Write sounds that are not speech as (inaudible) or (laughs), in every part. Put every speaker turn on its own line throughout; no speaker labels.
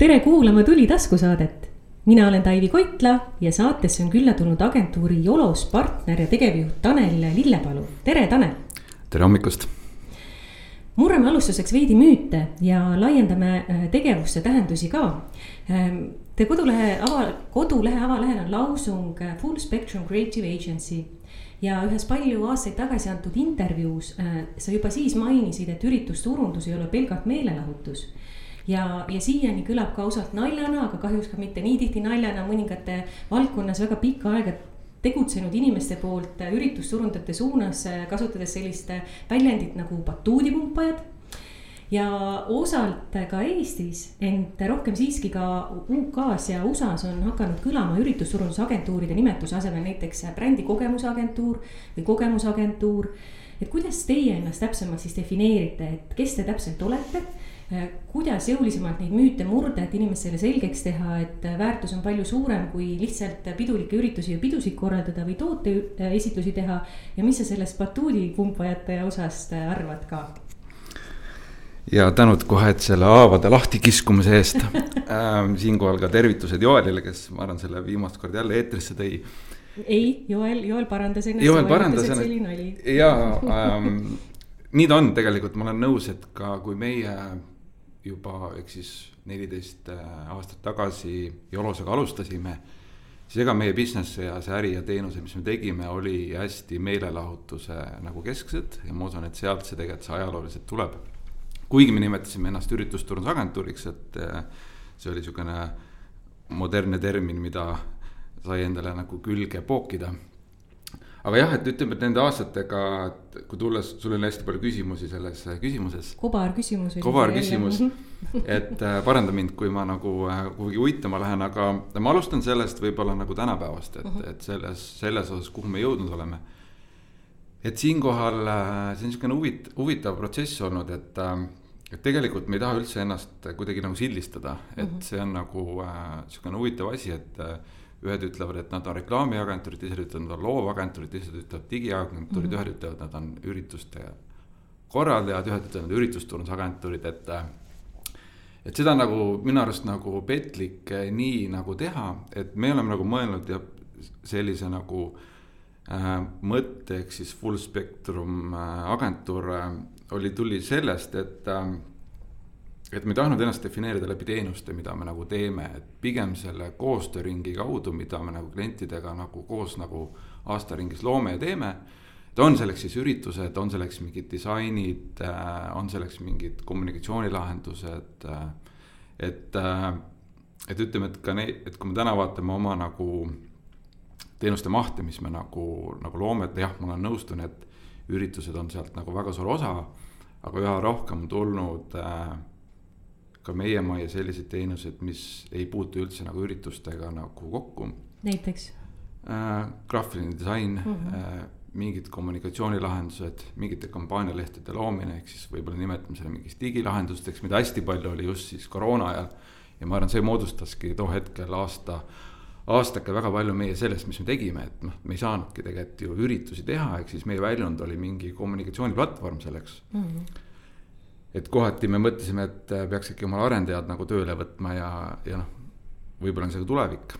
tere kuulama Tuli taskusaadet. mina olen Taivi Koitla ja saatesse on külla tulnud agentuuri Jolos partner ja tegevjuht Tanel Lillepalu, tere Tanel.
tere hommikust.
murrame alustuseks veidi müüte ja laiendame äh, tegevuste tähendusi ka. Ähm, Te kodulehe ava, kodulehe avalehel on lausung äh, Full Spectrum Creative Agency ja ühes palju aastaid tagasi antud intervjuus äh, sa juba siis mainisid, et üritusturundus ei ole pelgalt meelelahutus ja, ja siiani kõlab ka ausalt naljana, aga kahjuks ka mitte nii tihti naljana mõningate valdkonnas väga pikka aega tegutsenud inimeste poolt üritusturundajate suunas, kasutades sellist väljendit nagu batuudipumpajad ja osalt ka Eestis, ent rohkem siiski ka UK-s ja USA-s on hakanud kõlama üritusturundusagentuuride nimetuse asemel näiteks brändi kogemusagentuur või kogemusagentuur. et kuidas teie ennast täpsemalt siis defineerite, et kes te täpselt olete? Kuidas jõulisemalt neid müüte murda, et inimestele selgeks teha, et väärtus on palju suurem kui lihtsalt pidulikke üritusi ja pidusid korraldada või tooteesitlusi teha. ja mis sa sellest batuudipumpajate osast arvad ka?
ja tänud kohe, et selle haavade lahtikiskumise eest (laughs) ähm,. siinkohal ka tervitused Joelile, kes ma arvan, selle viimast korda jälle eetrisse tõi.
ei, Joel, Joel parandas ennast.
Joel parandas ennast ja (laughs) ähm, nii ta on tegelikult, ma olen nõus, et ka kui meie juba, ehk siis neliteist äh, aastat tagasi Jolosega alustasime. siis ega meie business ja see äri ja teenused, mis me tegime, oli hästi meelelahutuse nagu kesksed ja ma usun, et sealt see tegelikult see ajalooliselt tuleb kuigi me nimetasime ennast üritusturundusagentuuriks, et äh, see oli niisugune modernne termin, mida sai endale nagu külge pookida. Aga jah, et ütleme, et nende aastatega, kui tulles, sul oli hästi palju küsimusi selles äh, küsimuses.
kobarküsimus.
kobarküsimus, (laughs) et äh, paranda mind, kui ma nagu kuhugi uitama lähen, aga ma alustan sellest võib-olla nagu tänapäevast, et uh, -huh. et selles, selles osas, kuhu me jõudnud oleme et siinkohal see on niisugune huvit-, huvitav protsess olnud, et äh, et tegelikult me ei taha üldse ennast kuidagi nagu sildistada, et mm -hmm. see on nagu äh, sihukene huvitav asi, et äh, ühed ütlevad, et nad on reklaamiagentuurid, teised ütlevad, nad on loovagentuurid, teised ütlevad digiagentuurid mm, -hmm. ühed ütlevad, nad on ürituste korraldajad, ühed ütlevad, nad üritusturundusagentuurid, et et seda nagu minu arust nagu petlik nii nagu teha, et me oleme nagu mõelnud ja sellise nagu äh, mõtte, ehk siis full spectrum äh, agentuur äh, oli, tuli sellest, et äh, et me ei tahtnud ennast defineerida läbi teenuste, mida me nagu teeme, et pigem selle koostööringi kaudu, mida me nagu klientidega nagu koos nagu aastaringis loome ja teeme. et on selleks siis üritused, on selleks mingid disainid, äh, on selleks mingid kommunikatsioonilahendused. Äh, et, et ütleme, et ka neid, et kui me täna vaatame oma nagu teenuste mahte, mis me nagu, nagu loome, et jah, ma olen nõustun, et üritused on sealt nagu väga suur osa, aga üha rohkem tulnud äh, ka meie majja selliseid teenuseid, mis ei puutu üldse nagu üritustega nagu kokku.
näiteks
äh,? graafiline disain mm, -hmm. äh, mingid kommunikatsioonilahendused, mingite kampaanialehtede loomine, ehk siis võib-olla nimetame selle mingiks digilahendusteks, mida hästi palju oli just siis koroona ajal. ja ma arvan, see moodustaski too hetkel aasta aastake väga palju meie sellest, mis me tegime, et noh, me ei saanudki tegelikult ju üritusi teha, ehk siis meie väljund oli mingi kommunikatsiooniplatvorm selleks mm. -hmm. Et kohati me mõtlesime, et äh, peaks äkki oma arendajad nagu tööle võtma ja, ja noh, võib-olla on see ka tulevik.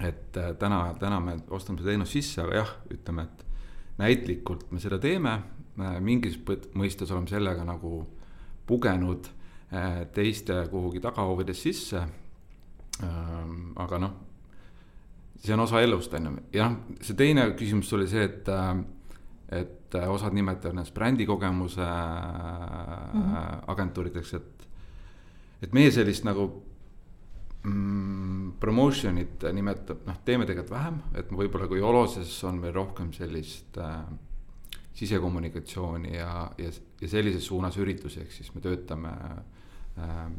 et äh, täna, täna me ostame seda teenust sisse, aga jah, ütleme, et näitlikult me seda teeme, mingis mõistes oleme sellega nagu pugenud äh, teiste kuhugi tagahoovides sisse. aga noh see on osa elust, on ju, jah, see teine küsimus oli see, et äh, et äh, osad nimetavad ennast brändikogemuse mm -hmm. agentuurideks, et et meie sellist nagu mm, promotion'it nimetab, noh, teeme tegelikult vähem, et võib-olla kui Oloses on meil rohkem sellist äh, sisekommunikatsiooni ja, ja, ja sellises suunas üritusi, ehk siis me töötame äh,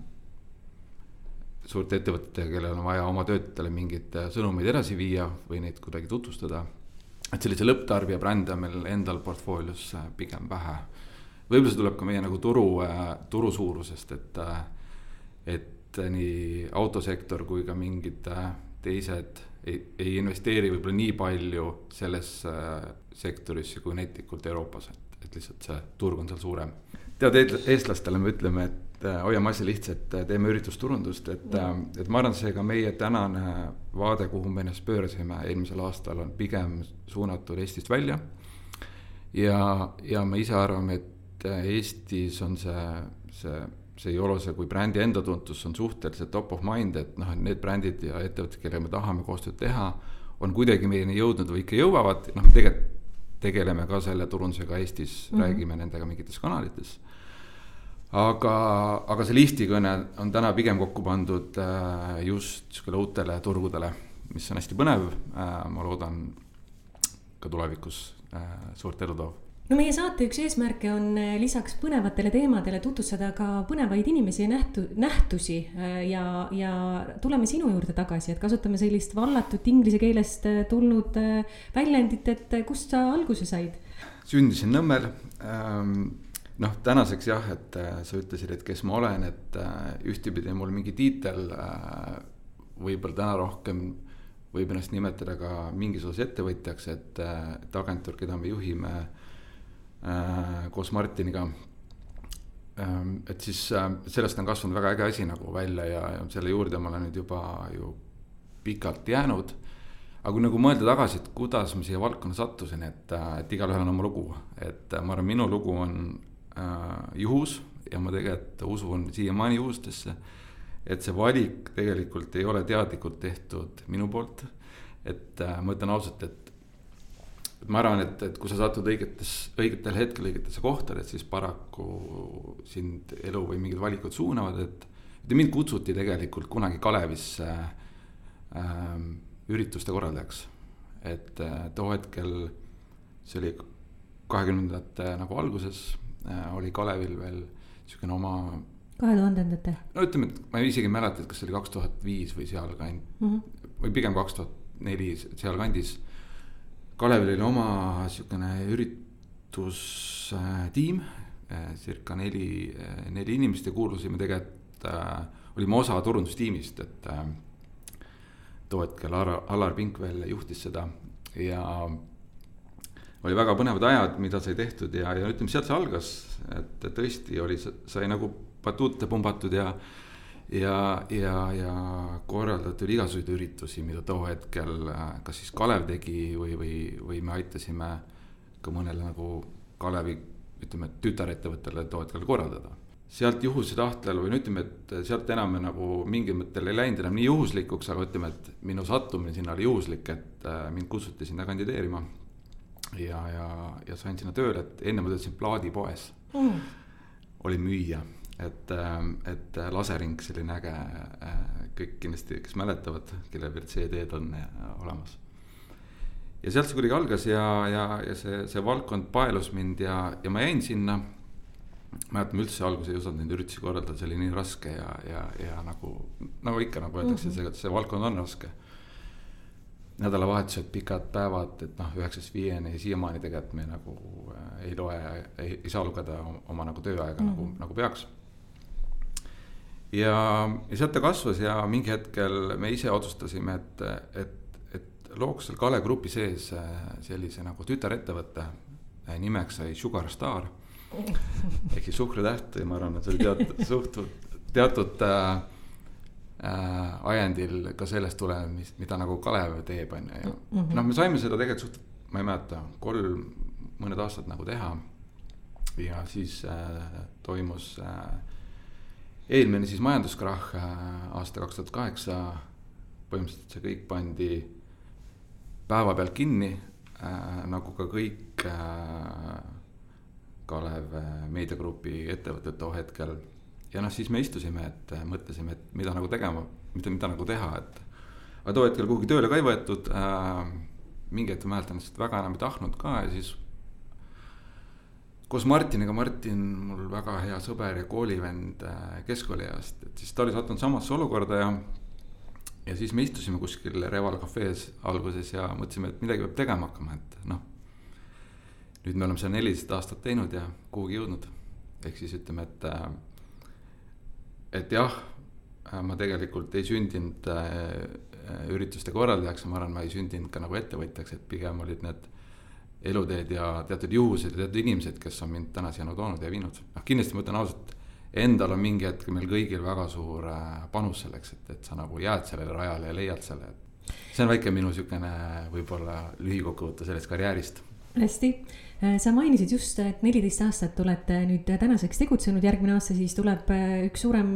suurte ettevõtetega, kellel on vaja oma töötajatele mingeid sõnumeid edasi viia või neid kuidagi tutvustada. Et sellise lõpptarbija brände on meil endal portfoolios äh, pigem vähe. võib-olla see tuleb ka meie nagu turu, äh, turu suurusest, et, et nii autosektor kui ka mingid teised ei, ei investeeri võib-olla nii palju sellesse sektorisse kui näitlikult Euroopas, et, et lihtsalt see turg on seal suurem. tead, eestlastele me ütleme, et äh, hoiame asja lihtsalt, teeme üritusturundust, et, et ma arvan, see ka meie tänane vaade, kuhu me ennast pöörasime eelmisel aastal, on pigem suunatud Eestist välja. ja, ja me ise arvame, et Eestis on see, see, see Jolose kui brändi enda tuntus on suhteliselt top of mind, et noh, et need brändid ja ettevõtted, kellega me tahame koostööd teha, on kuidagi meieni jõudnud või ikka jõuavad, noh, tegelikult tegeleme ka selle turundusega Eestis mm, -hmm. räägime nendega mingites kanalites aga, aga see listikõne on täna pigem kokku pandud äh, just niisugustele uutele turgudele, mis on hästi põnev, äh, ma loodan ka tulevikus äh, suurt edu toob
no meie saate üks eesmärke on lisaks põnevatele teemadele tutvustada ka põnevaid inimesi ja nähtu-, nähtusi ja, ja tuleme sinu juurde tagasi, et kasutame sellist vallatut inglise keelest tulnud väljendit, et kust sa alguse said?
sündisin Nõmmel ähm, noh, tänaseks jah, et äh, sa ütlesid, et kes ma olen, et äh, ühtepidi mul mingi tiitel äh, võib-olla täna rohkem võib ennast nimetada ka mingisuguse ettevõtjaks, et, et agentuur, keda me juhime koos Martiniga. Ähm, et siis sellest on kasvanud väga äge asi nagu välja ja, ja selle juurde ma olen nüüd juba ju pikalt jäänud aga kui nagu mõelda tagasi, et kuidas ma siia valdkonna sattusin, et, et igalühel on oma lugu, et ma arvan, minu lugu on juhus ja ma tegelikult usun siiamaani juhustesse. et see valik tegelikult ei ole teadlikult tehtud minu poolt. et äh, ma ütlen ausalt, et, et ma arvan, et, et kui sa satud õigetes, õigetel hetkel õigetesse kohtadesse, siis paraku sind elu või mingid valikud suunavad, et. mind kutsuti tegelikult kunagi Kalevisse äh, ürituste korraldajaks. et äh, too hetkel, see oli kahekümnendate nagu alguses Äh, oli Kalevil veel niisugune oma.
kahe tuhandendate?
no ütleme, et ma isegi ei mäleta, et kas see oli kaks tuhat viis või sealkand mm -hmm. või pigem kaks tuhat neli sealkandis. Kalevil oli oma niisugune üritustiim äh,, circa neli, äh, neli inimest ja kuulusime tegelikult äh,, olime osa turundustiimist, et äh, too hetkel Alar, Alar Pink veel juhtis seda ja oli väga põnevad ajad, mida sai tehtud ja, ja ütleme, sealt see algas, et tõesti oli, sai nagu batuute pumbatud ja ja, ja, ja korraldatud igasuguseid üritusi, mida too hetkel kas siis Kalev tegi või, või, või me aitasime ka mõnele nagu Kalevi ütleme, tütarettevõttele too hetkel korraldada. sealt juhuse tahtel või no ütleme, et sealt enam nagu mingil mõttel ei läinud enam nii juhuslikuks, aga ütleme, et minu sattumine sinna oli juhuslik, et mind kutsuti sinna kandideerima ja, ja, ja sain sinna tööle, et enne ma töötasin plaadipoes mm.. olin müüja, et, ähm, et lasering, selline äge, äh, kõik kindlasti, kes mäletavad, kellel veel CD-d on äh, olemas. ja sealt see kuidagi algas ja, ja, ja see, see valdkond paelus mind ja, ja ma jäin sinna. mäletan, üldse alguses ei osanud neid üritusi korraldada, see oli nii raske ja, ja, ja nagu, nagu ikka, nagu öeldakse mm, -hmm. see, see valdkond on raske nädalavahetused, pikad päevad, et noh, üheksast viieni siiamaani tegelikult me nagu äh, ei loe, ei, saa lugeda oma nagu tööaega mm -hmm. nagu, mhm. nagu peaks. ja, ja sealt ta kasvas ja mingi hetkel me ise otsustasime, et, et, et looks seal Kalev Grupi sees äh, sellise nagu tütarettevõtte, äh, nimeks sai Sugar Star (laughs) ehk siis suhkrutäht ja ma arvan, et see oli teatud suht, teatud äh, ajendil ka sellest tulenev, mis, mida nagu Kalev teeb, on ju, ja mm -hmm. noh, me saime seda tegelikult suht, ma ei mäleta, kolm, mõned aastad nagu teha. ja siis äh, toimus äh, eelmine siis majanduskrahh äh, aasta kaks tuhat kaheksa. põhimõtteliselt see kõik pandi päevapealt kinni äh, nagu ka kõik äh, Kalev äh, meediagrupi ettevõtted too hetkel ja noh, siis me istusime, et äh, mõtlesime, et mida nagu tegema, mida, mida nagu teha, et. aga too hetkel kuhugi tööle ka ei võetud äh,. mingi hetk ma mäletan, et väga enam ei tahtnud ka ja siis. koos Martiniga, Martin, mul väga hea sõber ja koolivend äh, keskkooliajast, et siis ta oli sattunud samasse olukorda ja. ja siis me istusime kuskil Reval kafees alguses ja mõtlesime, et midagi peab tegema hakkama, et noh. nüüd me oleme seda neliteist aastat teinud ja kuhugi jõudnud, ehk siis ütleme, et äh, et jah, ma tegelikult ei sündinud äh, ürituste korraldajaks ja ma arvan, ma ei sündinud ka nagu ettevõtjaks, et pigem olid need eluteed ja teatud juhused ja teatud inimesed, kes on mind täna siia nagu toonud ja viinud. noh, kindlasti ma ütlen ausalt, endal on mingi hetk meil kõigil väga suur äh, panus selleks, et, et sa nagu jääd sellele rajale ja leiad selle, et see on väike minu niisugune võib-olla lühikokkuvõte sellest karjäärist.
hästi, äh, sa mainisid just, et neliteist aastat olete nüüd tänaseks tegutsenud, järgmine aasta siis tuleb äh, üks suurem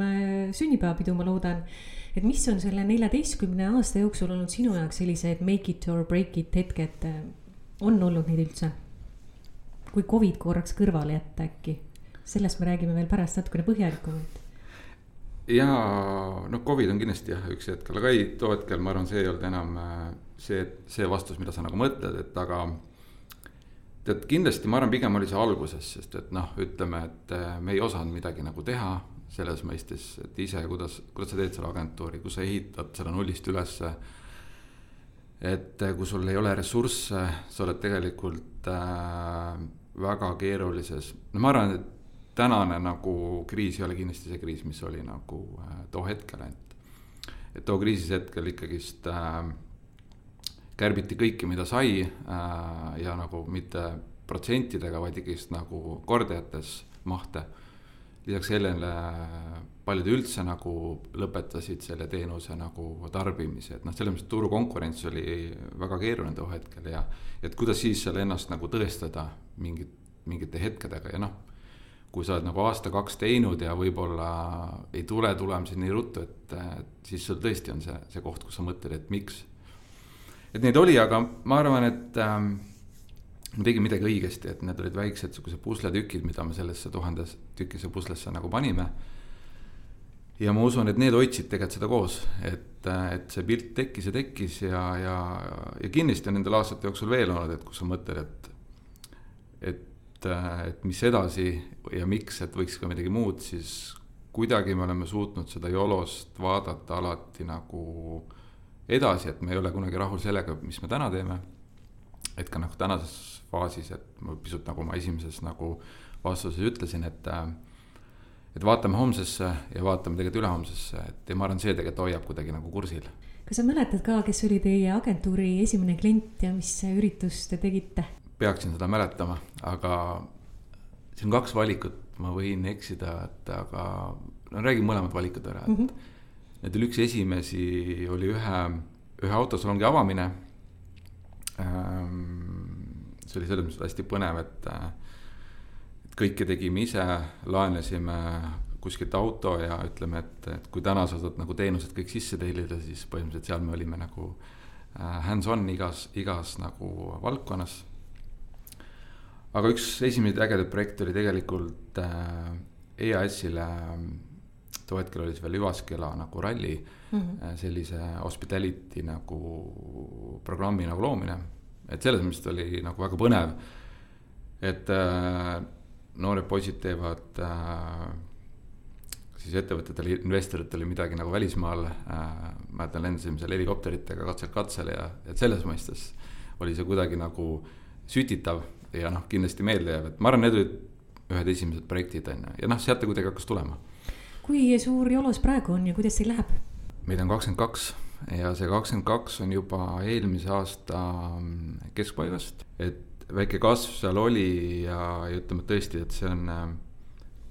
sünnipäevapidu, ma loodan. et mis on selle neljateistkümne aasta jooksul olnud sinu jaoks sellised make it or break it hetked, on olnud neid üldse? kui Covid korraks kõrvale jätta äkki sellest me räägime veel pärast natukene põhjalikumalt.
ja noh, Covid on kindlasti jah, üks hetk, aga ei, too hetkel ma arvan, see ei olnud enam äh, see, see vastus, mida sa nagu mõtled, et aga. Tead, kindlasti ma arvan, pigem oli see alguses, sest et noh, ütleme, et äh, me ei osanud midagi nagu teha selles mõistes, et ise, kuidas, kuidas sa teed selle agentuuri, kus sa ehitad selle nullist ülesse. et äh, kui sul ei ole ressursse, sa oled tegelikult äh, väga keerulises, no ma arvan, et tänane nagu kriis ei ole kindlasti see kriis, mis oli nagu äh, too hetkel, et. et too kriisis hetkel ikkagist äh, kärbiti kõike, mida sai äh, ja nagu mitte protsentidega, vaid ikkagist nagu kordajates mahte. lisaks sellele paljud üldse nagu lõpetasid selle teenuse nagu tarbimise, et noh, selles mõttes turukonkurents oli väga keeruline too hetkel ja. et kuidas siis seal ennast nagu tõestada mingit, mingite hetkedega ja noh kui sa oled nagu aasta-kaks teinud ja võib-olla ei tule tulemusi nii ruttu, et siis sul tõesti on see, see koht, kus sa mõtled, et miks. Et neid oli, aga ma arvan, et ähm, me tegime midagi õigesti, et need olid väiksed sihukesed pusletükid, mida me sellesse tuhandes tükise puslesse nagu panime. ja ma usun, et need hoidsid tegelikult seda koos, et, et see pilt tekkis ja tekkis ja, ja, ja kindlasti on nendel aastate jooksul veel olnud, et kus sa mõtled, et, et äh, et mis edasi ja miks, et võiks ka midagi muud, siis kuidagi me oleme suutnud seda YOLO-st vaadata alati nagu edasi, et me ei ole kunagi rahul sellega, mis me täna teeme. et ka nagu tänases faasis, et ma pisut nagu oma esimeses nagu vastuses ütlesin, et äh, et vaatame homsesse ja vaatame tegelikult ülehomsesse, et ja ma arvan, see tegelikult hoiab kuidagi nagu kursil.
kas sa mäletad ka, kes oli teie agentuuri esimene klient ja mis üritust te tegite?
peaksin seda mäletama, aga siin on kaks valikut, ma võin eksida, et aga no räägin mõlemad valikud ära, et mm. -hmm. Nendel üks esimesi oli ühe, ühe autosalongi avamine. Ehm, see oli selles mõttes hästi põnev, et, et kõike tegime ise, laenasime kuskilt auto ja ütleme, et, et kui täna sa saad nagu teenused kõik sisse tellida, siis põhimõtteliselt seal me olime nagu äh, hands-on igas, igas nagu valdkonnas aga üks esimesi ägedaid projekte oli tegelikult äh, EAS-ile, too hetkel oli see veel Jyvaskyla nagu ralli mm, -hmm. sellise hospitality nagu programmi nagu loomine. et selles mõttes oli nagu väga põnev. et äh, noored poisid teevad äh, siis ettevõtetele, investoritele midagi nagu välismaal äh,. mäletan, lendasime seal helikopteritega katselt katsele ja, et selles mõistes oli see kuidagi nagu sütitav ja noh, kindlasti meelde jääb, et ma arvan, need olid ühed esimesed projektid on ju, ja noh, sealt ta kuidagi hakkas tulema.
Kui suur Jolos praegu on ja kuidas teil läheb?
meid on kakskümmend kaks ja see kakskümmend kaks on juba eelmise aasta keskpaigast, et väike kasv seal oli ja, ja ütleme tõesti, et see on äh,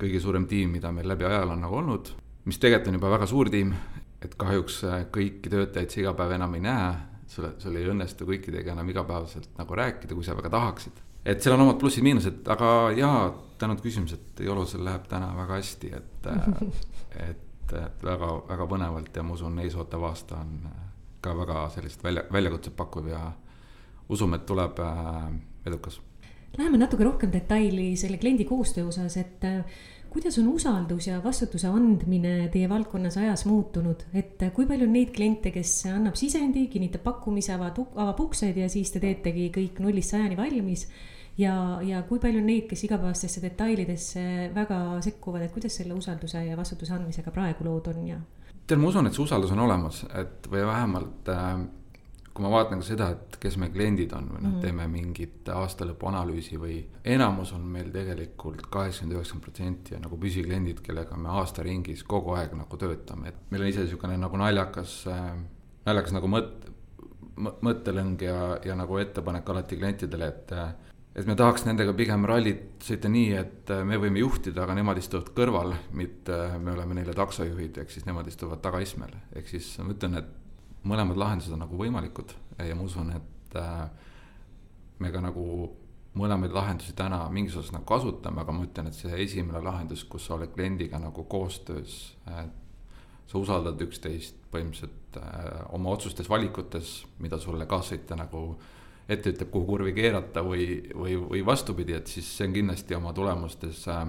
kõige suurem tiim, mida meil läbi ajaloo on nagu olnud, mis tegelikult on juba väga suur tiim, et kahjuks äh, kõiki töötajaid sa iga päev enam ei näe, sul, sul ei õnnestu kõikidega enam igapäevaselt nagu rääkida, kui sa väga tahaksid. Et seal on omad plussid-miinused, aga jaa, tänud küsimused, Jolosel läheb täna väga hästi, et (laughs) (laughs) et, et väga, väga põnevalt ja ma usun, ees ootav aasta on ka väga sellist välja, väljakutset pakkuv ja usume, et tuleb äh, edukas.
Läheme natuke rohkem detaili selle kliendi koostöö osas, et äh, kuidas on usaldus ja vastutuse andmine teie valdkonnas ajas muutunud, et kui palju on neid kliente, kes annab sisendi, kinnitab pakkumise, avad, avab uksed ja siis te teetegi kõik nullist sajani valmis. Ja, ja kui palju neid, kes igapäevastesse detailidesse väga sekkuvad, et kuidas selle usalduse ja vastutuse andmisega praegu lood on ja?
tead, ma usun, et see usaldus on olemas, et või vähemalt äh, kui ma vaatan ka seda, et kes meie kliendid on või noh mm -hmm., teeme mingit aastalõpu analüüsi või enamus on meil tegelikult kaheksakümmend, üheksakümmend protsenti on nagu püsikliendid, kellega me aastaringis kogu aeg nagu töötame, et meil on ise niisugune nagu naljakas äh,, naljakas nagu mõt-, mõttelõng ja, ja nagu ettepanek alati klientidele, et äh, et me tahaks nendega pigem rallit sõita nii, et me võime juhtida, aga nemad istuvad kõrval, mitte me oleme neile taksojuhid, ehk siis nemad istuvad tagaistmel. ehk siis ma ütlen, et mõlemad lahendused on nagu võimalikud ja ma usun, et äh, me ka nagu mõlemaid lahendusi täna mingis osas nagu kasutame, aga ma ütlen, et see esimene lahendus, kus sa oled kliendiga nagu koostöös äh,, sa usaldad üksteist põhimõtteliselt äh, oma otsustes, valikutes, mida sulle kaassõitja nagu ette ütleb, kuhu kurvi keerata või, või, või vastupidi, et siis see on kindlasti oma tulemustes äh,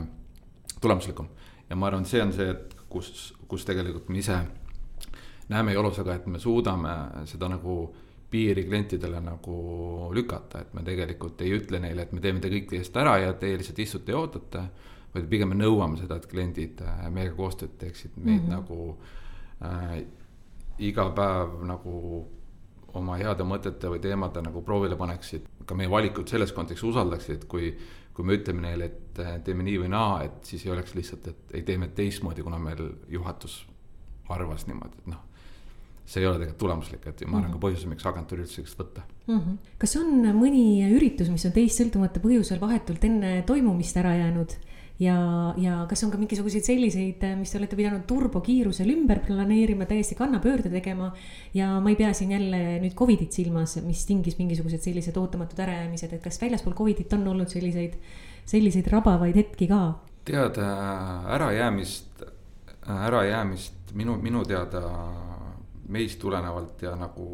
tulemuslikum. ja ma arvan, see on see, et kus, kus tegelikult me ise näeme Jolusega, et me suudame seda nagu piiri klientidele nagu lükata, et me tegelikult ei ütle neile, et me teeme te kõik teie eest ära ja teie lihtsalt istute ja ootate. vaid pigem me nõuame seda, et kliendid äh, meiega koostööd teeksid, meid mm -hmm. nagu äh, iga päev nagu oma heade mõtete või teemade nagu proovile paneksid. ka meie valikud selles kontekstis usaldaksid, kui, kui me ütleme neile, et äh, teeme nii või naa, et siis ei oleks lihtsalt, et ei teeme teistmoodi, kuna meil juhatus arvas niimoodi, et noh see ei ole tegelikult tulemuslik, et ma arvan ka mhm. põhjus, miks agentuuri üldse võiks võtta
mm. -hmm. kas on mõni üritus, mis on teist sõltumata põhjusel vahetult enne toimumist ära jäänud? Ja, ja kas on ka mingisuguseid selliseid, mis te olete pidanud turbokiirusel ümber planeerima, täiesti kannapöörde tegema. ja ma ei pea siin jälle nüüd Covidit silmas, mis tingis mingisugused sellised ootamatud ärajäämised, et kas väljaspool Covidit on olnud selliseid, selliseid rabavaid hetki ka?
tead, ärajäämist, ärajäämist minu, minu teada meist tulenevalt ja nagu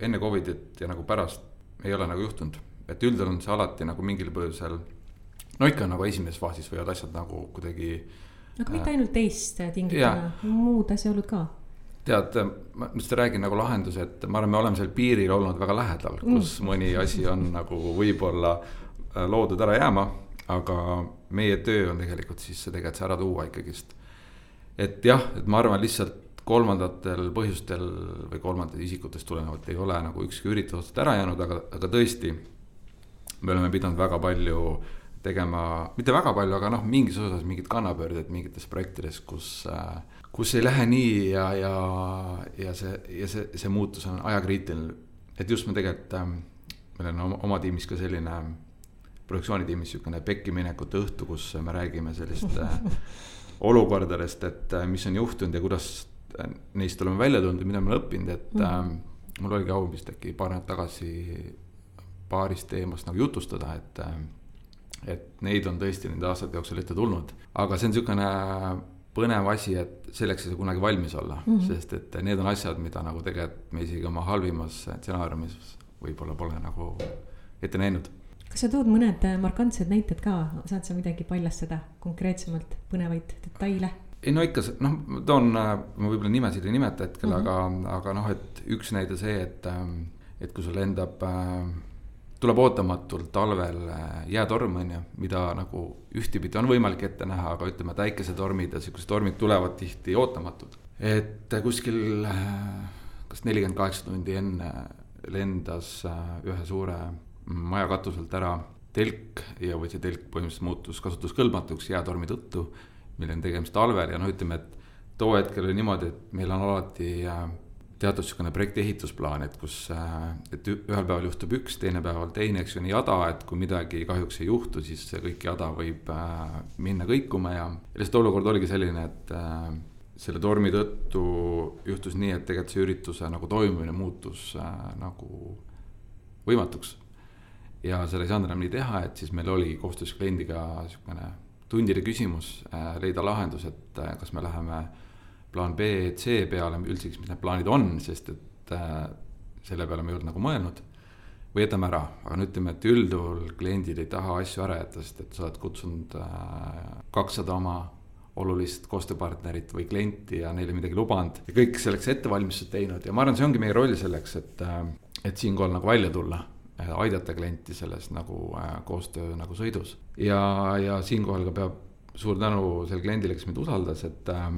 enne Covidit ja nagu pärast ei ole nagu juhtunud. et üldjuhul on see alati nagu mingil põhjusel, no ikka nagu esimeses faasis võivad asjad nagu kuidagi.
aga mitte äh, ainult teist tingituna, muud asjaolud ka
tead, ma just räägin nagu lahenduse, et ma arvan, me oleme seal piiril olnud väga lähedal, kus mm. mõni asi on (laughs) nagu võib-olla äh, loodud ära jääma, aga meie töö on tegelikult siis see tegelikult see ära tuua ikkagist. et jah, et ma arvan lihtsalt kolmandatel põhjustel või kolmandatest isikutest tulenevalt ei ole nagu ükski üritus ära jäänud, aga, aga tõesti. me oleme pidanud väga palju tegema, mitte väga palju, aga noh, mingis osas mingid kannapöörded mingites projektides, kus, kus ei lähe nii ja, ja, ja see, ja see, see muutus on ajakriitiline. et just me tegelikult, meil on oma, oma tiimis ka selline produktsioonitiimis niisugune pekkiminekute õhtu, kus me räägime sellist (laughs) olukordadest, et mis on juhtunud ja kuidas neist oleme välja tulnud ja mida me oleme õppinud, et mm. äh, mul oligi au vist äkki paar nädalat tagasi paarist teemast nagu jutustada, et äh, et neid on tõesti nende aastate jooksul ette tulnud, aga see on niisugune põnev asi, et selleks ei saa kunagi valmis olla mm, -hmm. sest et need on asjad, mida nagu tegelikult me isegi oma halvimas stsenaariumis võib-olla pole nagu ette näinud.
kas sa tood mõned markantsed näited ka, saad sa midagi paljastada konkreetsemalt, põnevaid detaile?
ei no ikka, noh, toon, äh, ma võib-olla nimesid ei nimeta hetkel mm, -hmm. aga, aga noh, et üks näide see, et, ähm, et kui sul lendab, äh, tuleb ootamatult talvel äh, jäätorm, on ju, mida nagu ühtepidi on võimalik ette näha, aga ütleme, et äikesetormid ja siuksed tormid tulevad tihti ootamatult. et kuskil kas nelikümmend kaheksa tundi enne lendas ühe suure maja katuselt ära telk ja, või see telk põhimõtteliselt muutus kasutuskõlbmatuks jäätormi tõttu meil on tegemist talvel ja noh, ütleme, et too hetkel oli niimoodi, et meil on alati äh, teatud niisugune projekti ehitusplaan, et kus, äh, et ühel päeval juhtub üks, teine päeval teine, eks ju, nii jada, et kui midagi kahjuks ei juhtu, siis see kõik jada võib äh, minna kõikuma ja lihtsalt olukord oligi selline, et selle tormi tõttu juhtus nii, et tegelikult see ürituse nagu toimumine muutus nagu võimatuks. ja seda ei saanud enam nii teha, et siis meil oligi koostöös kliendiga niisugune tundide küsimus äh, leida lahendus, et äh, kas me läheme plaan B, C peale, üldsegi, mis need plaanid on, sest et äh, selle peale me ei olnud nagu mõelnud. või jätame ära, aga no ütleme, et üldjuhul kliendid ei taha asju ära jätta, sest et sa oled kutsunud kakssada oma olulist koostööpartnerit või klienti ja neile midagi lubanud ja kõik selleks ettevalmistused teinud ja ma arvan, see ongi meie roll selleks, et, et siinkohal nagu välja tulla aidata klienti selles nagu äh, koostöö nagu sõidus. ja, ja siinkohal ka peab suur tänu sellele kliendile, kes meid usaldas, et äh,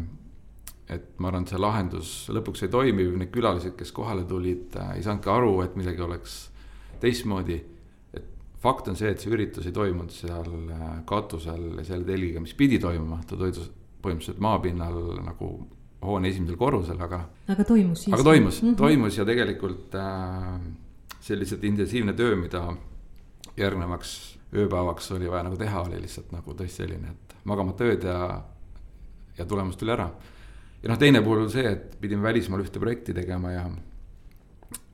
et ma arvan, et see lahendus lõpuks ei toimi, need külalised, kes kohale tulid, äh, ei saanudki aru, et midagi oleks teistmoodi. et fakt on see, et see üritus ei toimunud seal katusel selle telgiga, mis pidi toimuma, ta toimus põhimõtteliselt maapinnal nagu hoone esimesel korrusel, aga.
aga toimus
siiski. aga toimus mm, -hmm. toimus ja tegelikult äh, see lihtsalt intensiivne töö, mida järgnevaks ööpäevaks oli vaja nagu teha, oli lihtsalt nagu tõesti selline, et magamata ööd ja, ja tulemus tuli ära. Ja noh, teine pool oli see, et pidime välismaal ühte projekti tegema ja,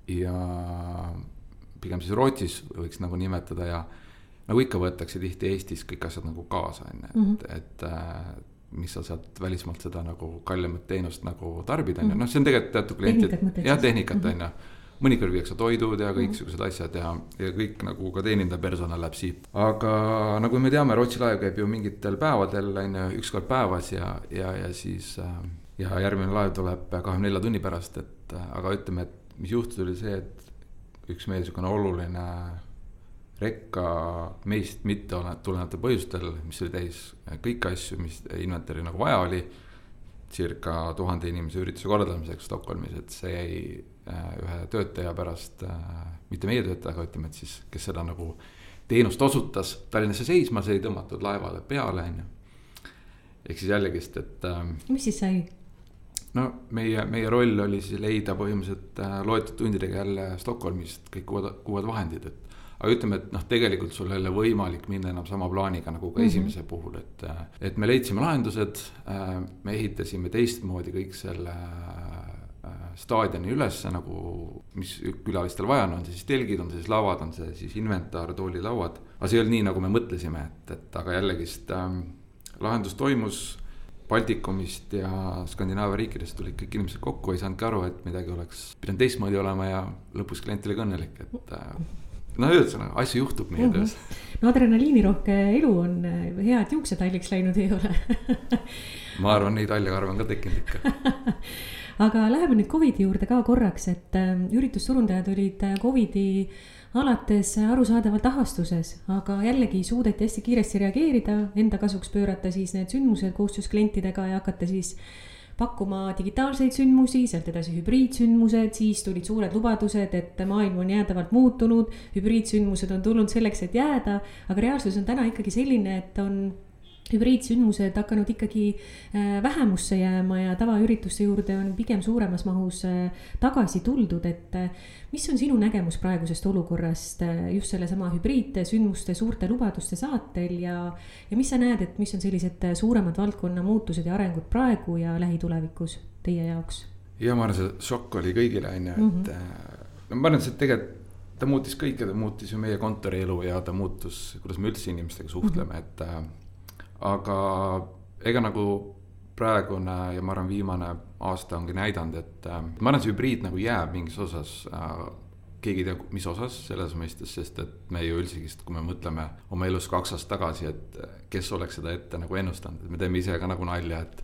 ja pigem siis Rootsis võiks nagu nimetada ja nagu ikka võetakse tihti Eestis kõik asjad nagu kaasa, on ju, et -hmm. et äh, mis sa saad välismaalt seda nagu kallimat teenust nagu tarbida, on ju,
Mhm.
noh, see on tegelikult teatud klientid, jah, tehnikat,
Mhm.
on ju. mõnikord viiakse toidud ja kõiksugused asjad ja, ja kõik nagu ka teenindav personal läheb siit. aga nagu me teame, Rootsi laev käib ju mingitel päevadel, on ju, üks kord päevas ja, ja, ja siis äh, ja järgmine laev tuleb kahekümne nelja tunni pärast, et aga ütleme, et mis juhtus, oli see, et üks meie niisugune oluline rekka meist mitte tulevatel põhjustel, mis oli täis kõiki asju, mis inventari nagu vaja oli. circa tuhande inimese ürituse korraldamiseks Stockholmis, et see jäi äh, ühe töötaja pärast äh,, mitte meie töötaja, aga ütleme, et siis, kes seda nagu teenust osutas Tallinnasse seisma, see ei tõmmatud laevale peale, on ju. ehk siis jällegist, et äh,
mis siis sai?
No meie, meie roll oli siis leida põhimõtteliselt äh, loetud tundidega jälle Stockholmist kõik uued, uued vahendid, et. aga ütleme, et noh, tegelikult sul ei ole võimalik minna enam sama plaaniga nagu ka
Mhm.
esimese puhul, et. et me leidsime lahendused, me ehitasime teistmoodi kõik selle äh, staadioni ülesse nagu, mis külalistel vaja on, on see siis telgid, on see siis lavad, on see siis inventar, toolilauad. aga see ei olnud nii, nagu me mõtlesime, et, et aga jällegist ähm, lahendus toimus Baltikumist ja Skandinaavia riikidest tulid kõik inimesed kokku, ei saanudki aru, et midagi oleks pidanud teistmoodi olema ja lõpus klient oli ka õnnelik, et. no ühesõnaga, asju juhtub meie töös.
no adrenaliinirohke elu on, hea, et juuksed halliks läinud ei ole (laughs)
ma arvan, neid haljakarve on ka tekkinud ikka. (laughs)
aga läheme nüüd Covidi juurde ka korraks, et äh, üritusturundajad olid äh, Covidi alates arusaadavalt ahastuses, aga jällegi suudeti hästi kiiresti reageerida, enda kasuks pöörata siis need sündmused koostöös klientidega ja hakata siis pakkuma digitaalseid sündmusi, sealt edasi hübriidsündmused, siis tulid suured lubadused, et maailm on jäädavalt muutunud. hübriidsündmused on tulnud selleks, et jääda, aga reaalsus on täna ikkagi selline, et on hübriidsündmused hakanud ikkagi äh, vähemusse jääma ja tavaürituste juurde on pigem suuremas mahus äh, tagasi tuldud, et äh, mis on sinu nägemus praegusest olukorrast just sellesama hübriidsündmuste suurte lubaduste saatel ja, ja mis sa näed, et mis on sellised suuremad valdkonna muutused ja arengud praegu ja lähitulevikus teie jaoks?
ja ma arvan, see šokk oli kõigile, on ju, et no ma arvan, et see tegelikult ta muutis kõike, ta muutis ju meie kontorielu ja ta muutus, kuidas me üldse inimestega suhtleme mm, -hmm. et aga ega nagu praegune ja ma arvan, viimane aasta ongi näidanud, et äh, ma arvan, see hübriid nagu jääb mingis osas äh,. keegi ei tea, mis osas selles mõistes, sest et me ju üldsegi, kui me mõtleme oma elus kaks aastat tagasi, et kes oleks seda ette nagu ennustanud, et me teeme ise ka nagu nalja, et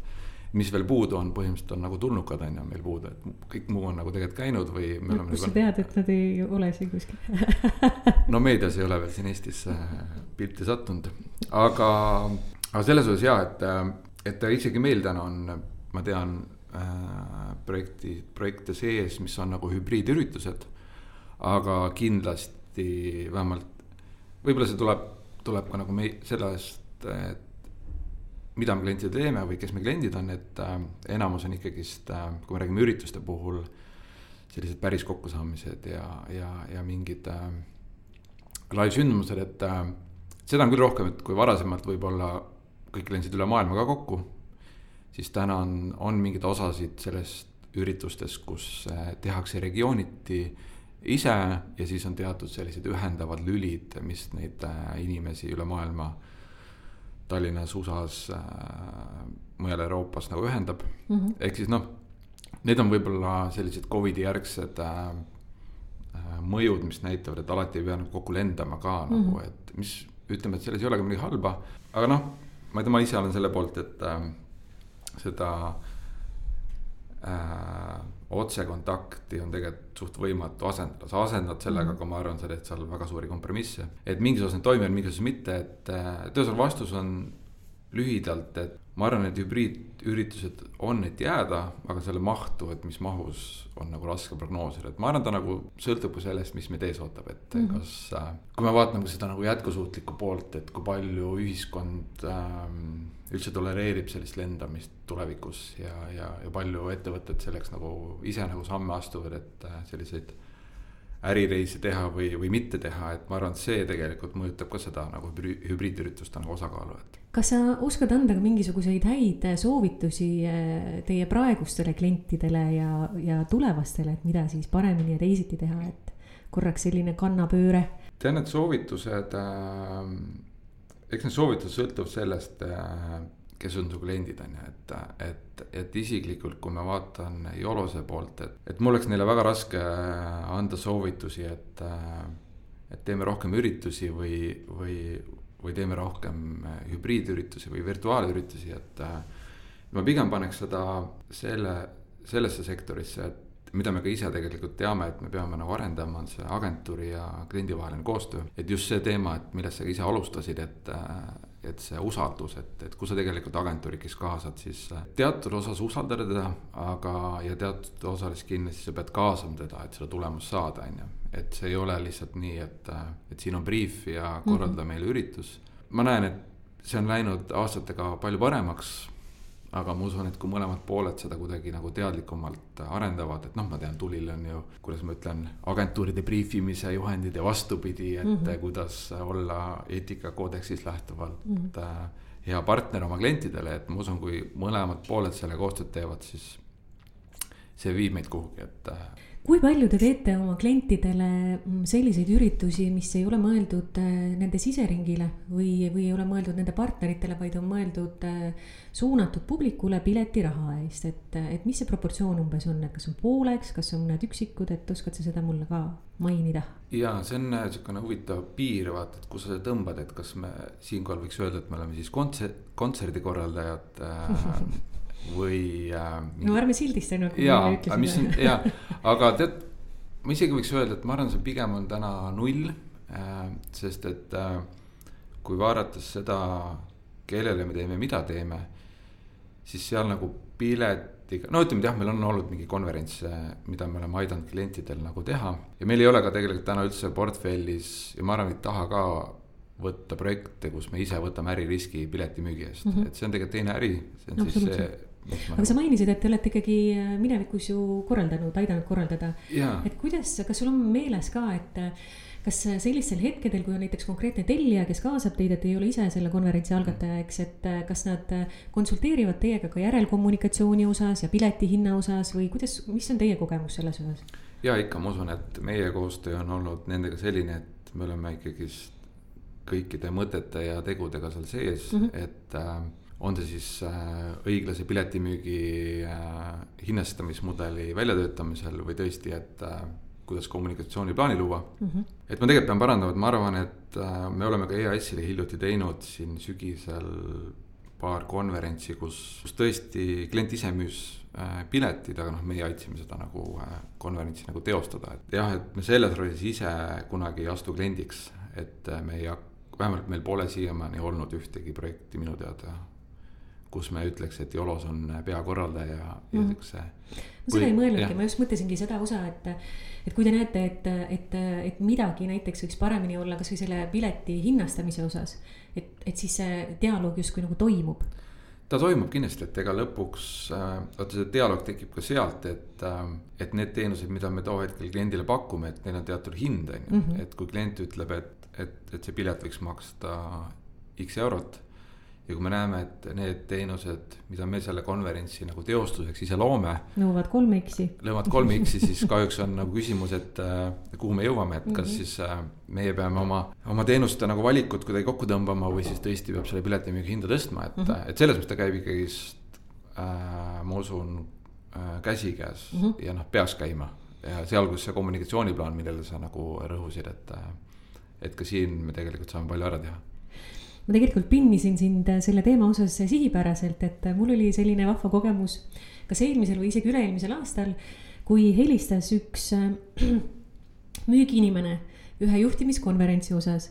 mis veel puudu on, põhimõtteliselt on nagu tulnukad on ju meil puudu, et kõik muu on nagu tegelikult käinud või.
kust sa tead, et nad ei ole siin kuskil
no meedias ei ole veel siin Eestis pilti sattunud, aga, aga selles osas ja, et, et isegi meil täna on, ma tean äh, projekti, projekte sees, mis on nagu hübriidüritused. aga kindlasti vähemalt, võib-olla see tuleb, tuleb ka nagu me sellest, et mida me klientidele teeme või kes meie kliendid on, et äh, enamus on ikkagist äh,, kui me räägime ürituste puhul. sellised päris kokkusaamised ja, ja, ja mingid äh, live-sündmused, et äh, seda on küll rohkem, et kui varasemalt võib-olla kõik lendasid üle maailma ka kokku. siis täna on, on mingeid osasid sellest üritustest, kus äh, tehakse regiooniti ise ja siis on teatud sellised ühendavad lülid, mis neid äh, inimesi üle maailma Tallinnas, USA-s äh,, mujal Euroopas nagu ühendab mm -hmm.. ehk siis noh, need on võib-olla sellised Covidi järgsed äh, mõjud, mis näitavad, et alati ei pea nagu kokku lendama ka mm -hmm. nagu, et mis ütleme, et selles ei ole ka midagi halba. aga noh, ma ei tea, ma ise olen selle poolt, et äh, seda äh, otsekontakti on tegelikult suht võimatu asendada, sa asendad sellega -hmm. aga ma arvan, sa teed seal väga suuri kompromisse. et mingis osas need toimivad, mingis osas mitte, et, et ühesõnaga vastus on lühidalt, et ma arvan, et hübriidüritused on, et jääda, aga selle mahtu, et mis mahus on nagu raske prognoosida, et ma arvan, ta nagu sõltub ka sellest, mis meid ees ootab, et mm -hmm. kas. kui me vaatame seda nagu jätkusuutlikku poolt, et kui palju ühiskond ähm, üldse tolereerib sellist lendamist tulevikus ja, ja, ja palju ettevõtted selleks nagu ise nagu samme astuvad, et selliseid ärireisi teha või, või mitte teha, et ma arvan, et see tegelikult mõjutab ka seda nagu hübriidürituste nagu osakaalu, et.
kas sa oskad anda ka mingisuguseid häid soovitusi eh, teie praegustele klientidele ja, ja tulevastele, et mida siis paremini ja teisiti teha, et korraks selline kannapööre?
tean, et soovitused äh,, eks need soovitused sõltuvad sellest äh, kes on su kliendid, on ju, et, et, et isiklikult, kui ma vaatan Jolose poolt, et, et mul oleks neile väga raske anda soovitusi, et, et teeme rohkem üritusi või, või, või teeme rohkem hübriidüritusi või virtuaalüritusi, et ma pigem paneks seda selle, sellesse sektorisse, et mida me ka ise tegelikult teame, et me peame nagu arendama, on see agentuuri ja kliendi vaheline koostöö. et just see teema, et millest sa ka ise alustasid, et, et see usaldus, et, et kui sa tegelikult agentuuri, kes kaasad, siis äh, teatud osas usaldada teda, aga, ja teatud osas kindlasti sa pead kaasama teda, et seda tulemust saada, on ju. et see ei ole lihtsalt nii, et, äh, et siin on briif ja korralda mm -hmm. meile üritus. ma näen, et see on läinud aastatega palju paremaks aga ma usun, et kui mõlemad pooled seda kuidagi nagu teadlikumalt arendavad, et noh, ma tean, Tulil on ju, kuidas ma ütlen, agentuuride briifimise juhendid ja vastupidi, et mm -hmm. kuidas olla eetikakoodeksist lähtuvalt mm -hmm. hea partner oma klientidele, et ma usun, kui mõlemad pooled selle koostööd teevad, siis see viib meid kuhugi, et
kui palju te teete oma klientidele mm, selliseid üritusi, mis ei ole mõeldud äh, nende siseringile või, või ei ole mõeldud nende partneritele, vaid on mõeldud äh, suunatud publikule piletiraha eest, et, et mis see proportsioon umbes on, et kas on pooleks, kas on mõned üksikud, et oskad sa seda mulle ka mainida?
ja see on niisugune huvitav piir, vaata, et kus sa tõmbad, et kas me siinkohal võiks öelda, et me oleme siis kontsert, kontserdikorraldajad äh, (laughs) või äh,.
no ärme sildista enne,
kui ma ütlesin. mis on ja, aga tead, ma isegi võiks öelda, et ma arvan, see pigem on täna null äh,. sest et äh, kui vaadates seda, kellele me teeme, mida teeme, siis seal nagu piletiga, no ütleme, et jah, meil on olnud mingi konverents, mida me oleme aidanud klientidel nagu teha. ja meil ei ole ka tegelikult täna üldse portfellis ja ma arvan, et taha ka võtta projekte, kus me ise võtame äririski piletimüügi eest mm, -hmm. et see on tegelikult teine äri, see on siis see
aga sa mainisid, et te olete ikkagi äh, minevikus ju korraldanud, aidanud korraldada. et kuidas, kas sul on meeles ka, et äh, kas sellistel hetkedel, kui on näiteks konkreetne tellija, kes kaasab teid, et ei ole ise selle konverentsi algataja, eks, et äh, kas nad konsulteerivad teiega ka järelkommunikatsiooni osas ja pileti hinna osas või kuidas, mis on teie kogemus selles osas?
ja ikka, ma usun, et meie koostöö on olnud nendega selline, et me oleme ikkagist kõikide mõtete ja tegudega seal sees mm, -hmm. et äh, on see siis äh, õiglase piletimüügi äh, hinnastamismudeli väljatöötamisel või tõesti, et äh, kuidas kommunikatsiooniplaani luua mm. -hmm. et ma tegelikult pean parandama, et ma arvan, et me oleme ka EAS-ile hiljuti teinud siin sügisel paar konverentsi, kus, kus tõesti klient ise müüs piletid, aga noh, meie aitasime seda nagu konverentsi nagu teostada, et jah, et me selles rollis ise kunagi ei astu kliendiks, et me ei hakka, vähemalt meil pole siiamaani olnud ühtegi projekti minu teada kus me ütleks, et Jolos on peakorraldaja ja mm. siukse.
ma seda ei mõelnudki, ma just mõtlesingi seda osa, et, et kui te näete, et, et, et midagi näiteks võiks paremini olla kasvõi selle pileti hinnastamise osas. et, et siis see dialoog justkui nagu toimub.
ta toimub kindlasti, et ega lõpuks, äh, vaata see dialoog tekib ka sealt, et, äh, et need teenused, mida me too hetkel kliendile pakume, et neil on teatud hind, on ju, mhm. et kui klient ütleb, et, et, et see pilet võiks maksta X eurot ja kui me näeme, et need teenused, mida me selle konverentsi nagu teostuseks ise loome.
nõuavad kolme X-i.
nõuavad kolme X-i, siis kahjuks on nagu küsimus, et äh, kuhu me jõuame, et kas mm -hmm. siis äh, meie peame oma, oma teenuste nagu valikut kuidagi kokku tõmbama või siis tõesti peab selle piletimüügi hinda tõstma, et mm, -hmm. et selles mõttes ta käib ikkagist äh,, ma usun äh,, käsikäes mm -hmm. ja noh, peaks käima. ja sealhulgas see kommunikatsiooniplaan, millele sa nagu rõhusid, et, äh, et ka siin me tegelikult saame palju ära teha
ma tegelikult pinnisin sind äh, selle teema osas sihipäraselt, et äh, mul oli selline vahva kogemus kas eelmisel või isegi üle-eelmisel aastal, kui helistas üks äh, (clears throat) müügiinimene ühe juhtimiskonverentsi osas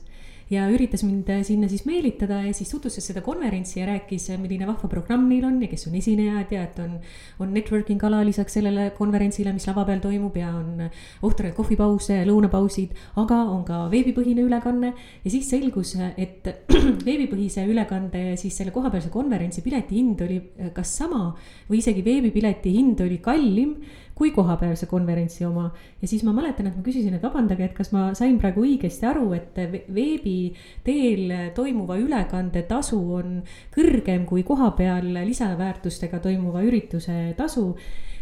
ja üritas mind äh, sinna siis meelitada ja siis tutvustas seda konverentsi ja rääkis, äh, milline vahva programm neil on ja kes on esinejad ja et on, on networking ala lisaks sellele konverentsile, mis lava peal toimub ja on äh, ohtraid kohvipause, lõunapausid, aga on ka veebipõhine ülekanne. ja siis selgus, et (clears throat) veebipõhise ülekande ja siis selle kohapealse konverentsi pileti hind oli kas sama või isegi veebipileti hind oli kallim kui kohapealse konverentsi oma. ja siis ma mäletan, et ma küsisin, et vabandage, et kas ma sain praegu õigesti aru, et veebi teel toimuva ülekande tasu on kõrgem kui kohapeal lisaväärtustega toimuva ürituse tasu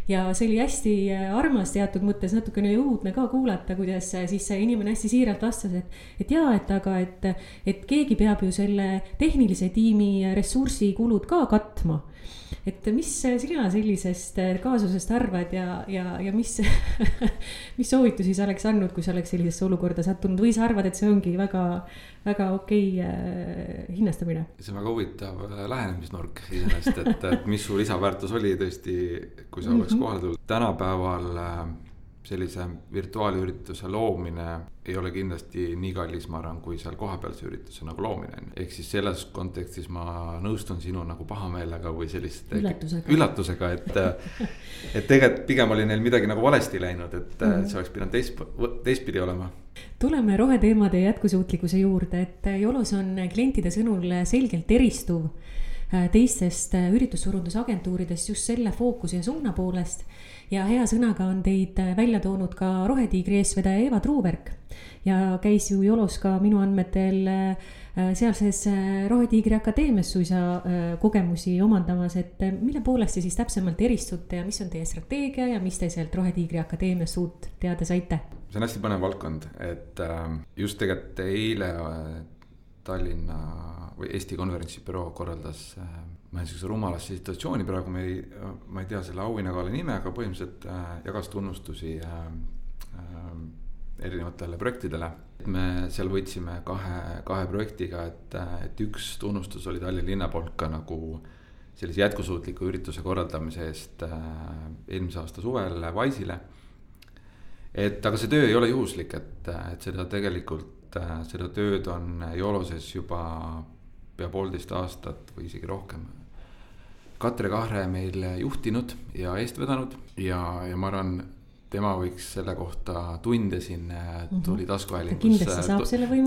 ja see oli hästi armas teatud mõttes, natukene õudne ka kuulata, kuidas siis see inimene hästi siiralt vastas, et, et jaa, et aga, et, et keegi peab ju selle tehnilise tiimi ressursikulud ka katma et mis sina sellisest äh, kaasusest arvad ja, ja, ja mis (laughs) mis soovitusi sa oleks andnud, kui sa oleks sellisesse olukorda sattunud või sa arvad, et see ongi väga, väga okei äh, hinnastamine?
see on väga huvitav äh, lähenemisnurk iseenesest, et, et mis su lisaväärtus oli tõesti, kui sa oleks mm -hmm. kohale tulnud. tänapäeval äh, sellise virtuaalürituse loomine ei ole kindlasti nii kallis, ma arvan, kui seal kohapealse ürituse nagu loomine on. ehk siis selles kontekstis ma nõustun sinu nagu pahameelega või selliste
üllatusega,
üllatusega, et (laughs) et tegelikult pigem oli neil midagi nagu valesti läinud, et mm -hmm. see oleks pidanud teist, teistpidi olema.
tuleme roheteemade jätkusuutlikkuse juurde, et Jolos on klientide sõnul selgelt eristuv äh, teistest üritussurundusagentuuridest just selle fookuse ja suuna poolest ja hea sõnaga on teid äh, välja toonud ka Rohetiigri eestvedaja Eva Truuberg ja käis ju Jolos ka minu andmetel äh, sealses äh, Rohetiigri Akadeemias suisa kogemusi omandamas, et mille poolest te siis täpsemalt eristute ja mis on teie strateegia ja mis te sealt Rohetiigri Akadeemiast uut teada saite?
see on hästi põnev valdkond, et just tegelikult eile Tallinna või Eesti konverentsibüroo korraldas ma olen sihukese rumalasse situatsiooni praegu, me ei, ma ei tea selle auhinnagala nime, aga põhimõtteliselt äh, jagas tunnustusi äh, äh, erinevatele projektidele. me seal võitsime kahe, kahe projektiga, et, et üks tunnustus oli Tallinna linna poolt ka nagu sellise jätkusuutliku ürituse korraldamise eest äh, eelmise aasta suvel Wise'ile. et aga see töö ei ole juhuslik, et, et seda tegelikult, äh, seda tööd on Joloses juba pea poolteist aastat või isegi rohkem Katre Kahre meil juhtinud ja eest vedanud ja, ja ma arvan, tema võiks selle kohta tunde siin mhm. tuli taskuhäälingus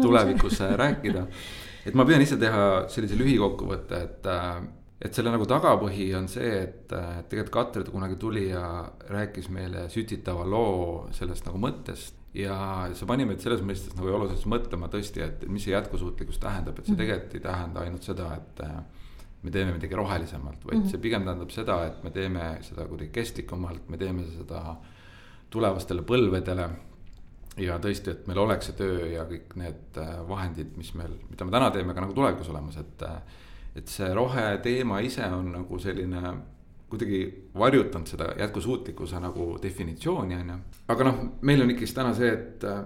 tulevikus rääkida. (laughs) et ma püüan ise teha sellise lühikokkuvõtte, et, et selle nagu tagapõhi on see, et tegelikult Katre kunagi tuli ja rääkis meile sütitava loo sellest nagu mõttest ja see pani meid selles mõistes nagu oluliselt mõtlema tõesti, et mis see jätkusuutlikkus tähendab, et see mhm. tegelikult ei tähenda ainult seda, et me teeme midagi rohelisemalt, vaid mm -hmm. see pigem tähendab seda, et me teeme seda kuidagi kestlikumalt, me teeme seda tulevastele põlvedele. ja tõesti, et meil oleks see töö ja kõik need äh, vahendid, mis meil, mida me täna teeme, ka nagu tulevikus olemas, et. Äh, et see roheteema ise on nagu selline kuidagi varjutanud seda jätkusuutlikkuse nagu definitsiooni, on ju. aga noh, meil on ikkagist täna see, et äh,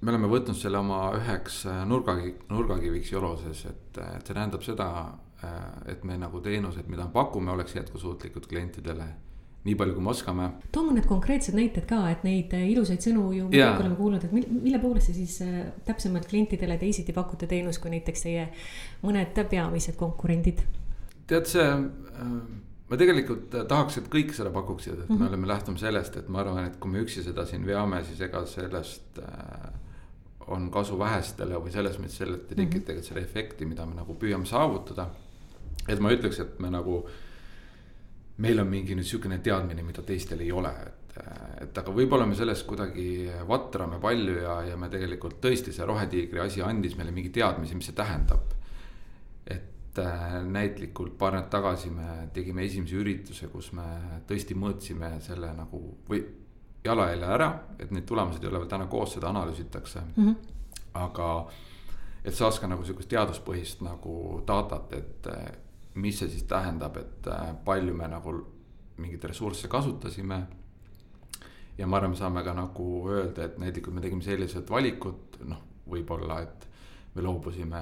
me oleme võtnud selle oma üheks nurgakivi, nurgakiviks Joloses, et, et see tähendab seda et me nagu teenused, mida me pakume, oleks jätkusuutlikud klientidele nii palju, kui me oskame.
too mõned konkreetsed näited ka, et neid äh, ilusaid sõnu ju me kõik oleme kuulnud, et mille poolest te siis äh, täpsemalt klientidele teisiti pakute teenust, kui näiteks teie mõned peamised konkurendid?
tead, see, ma tegelikult tahaks, et kõik seda pakuksid, et mm -hmm. me mhm. oleme lähtunud sellest, et ma arvan, et kui me üksi seda siin veame, siis ega sellest on kasu vähestele või selles mõttes sellelt ei tekita tegelikult selle efekti, mida me nagu püüame saavutada et ma ütleks, et me nagu, meil on mingi nüüd sihukene teadmine, mida teistel ei ole, et, et aga võib-olla me sellest kuidagi vatrame palju ja, ja me tegelikult tõesti see rohetiigri asi andis meile mingi teadmise, mis see tähendab. et äh, näitlikult paar nädalat tagasi me tegime esimese ürituse, kus me tõesti mõõtsime selle nagu või jalajälje ära, et need tulemused ei ole veel täna koos, seda analüüsitakse mm. -hmm. aga et saaks ka nagu sihukest teaduspõhist nagu datat, et mis see siis tähendab, et äh, palju me nagu mingeid ressursse kasutasime. ja ma arvan, me saame ka nagu öelda, et näiteks me tegime sellised valikud, noh, võib-olla, et me loobusime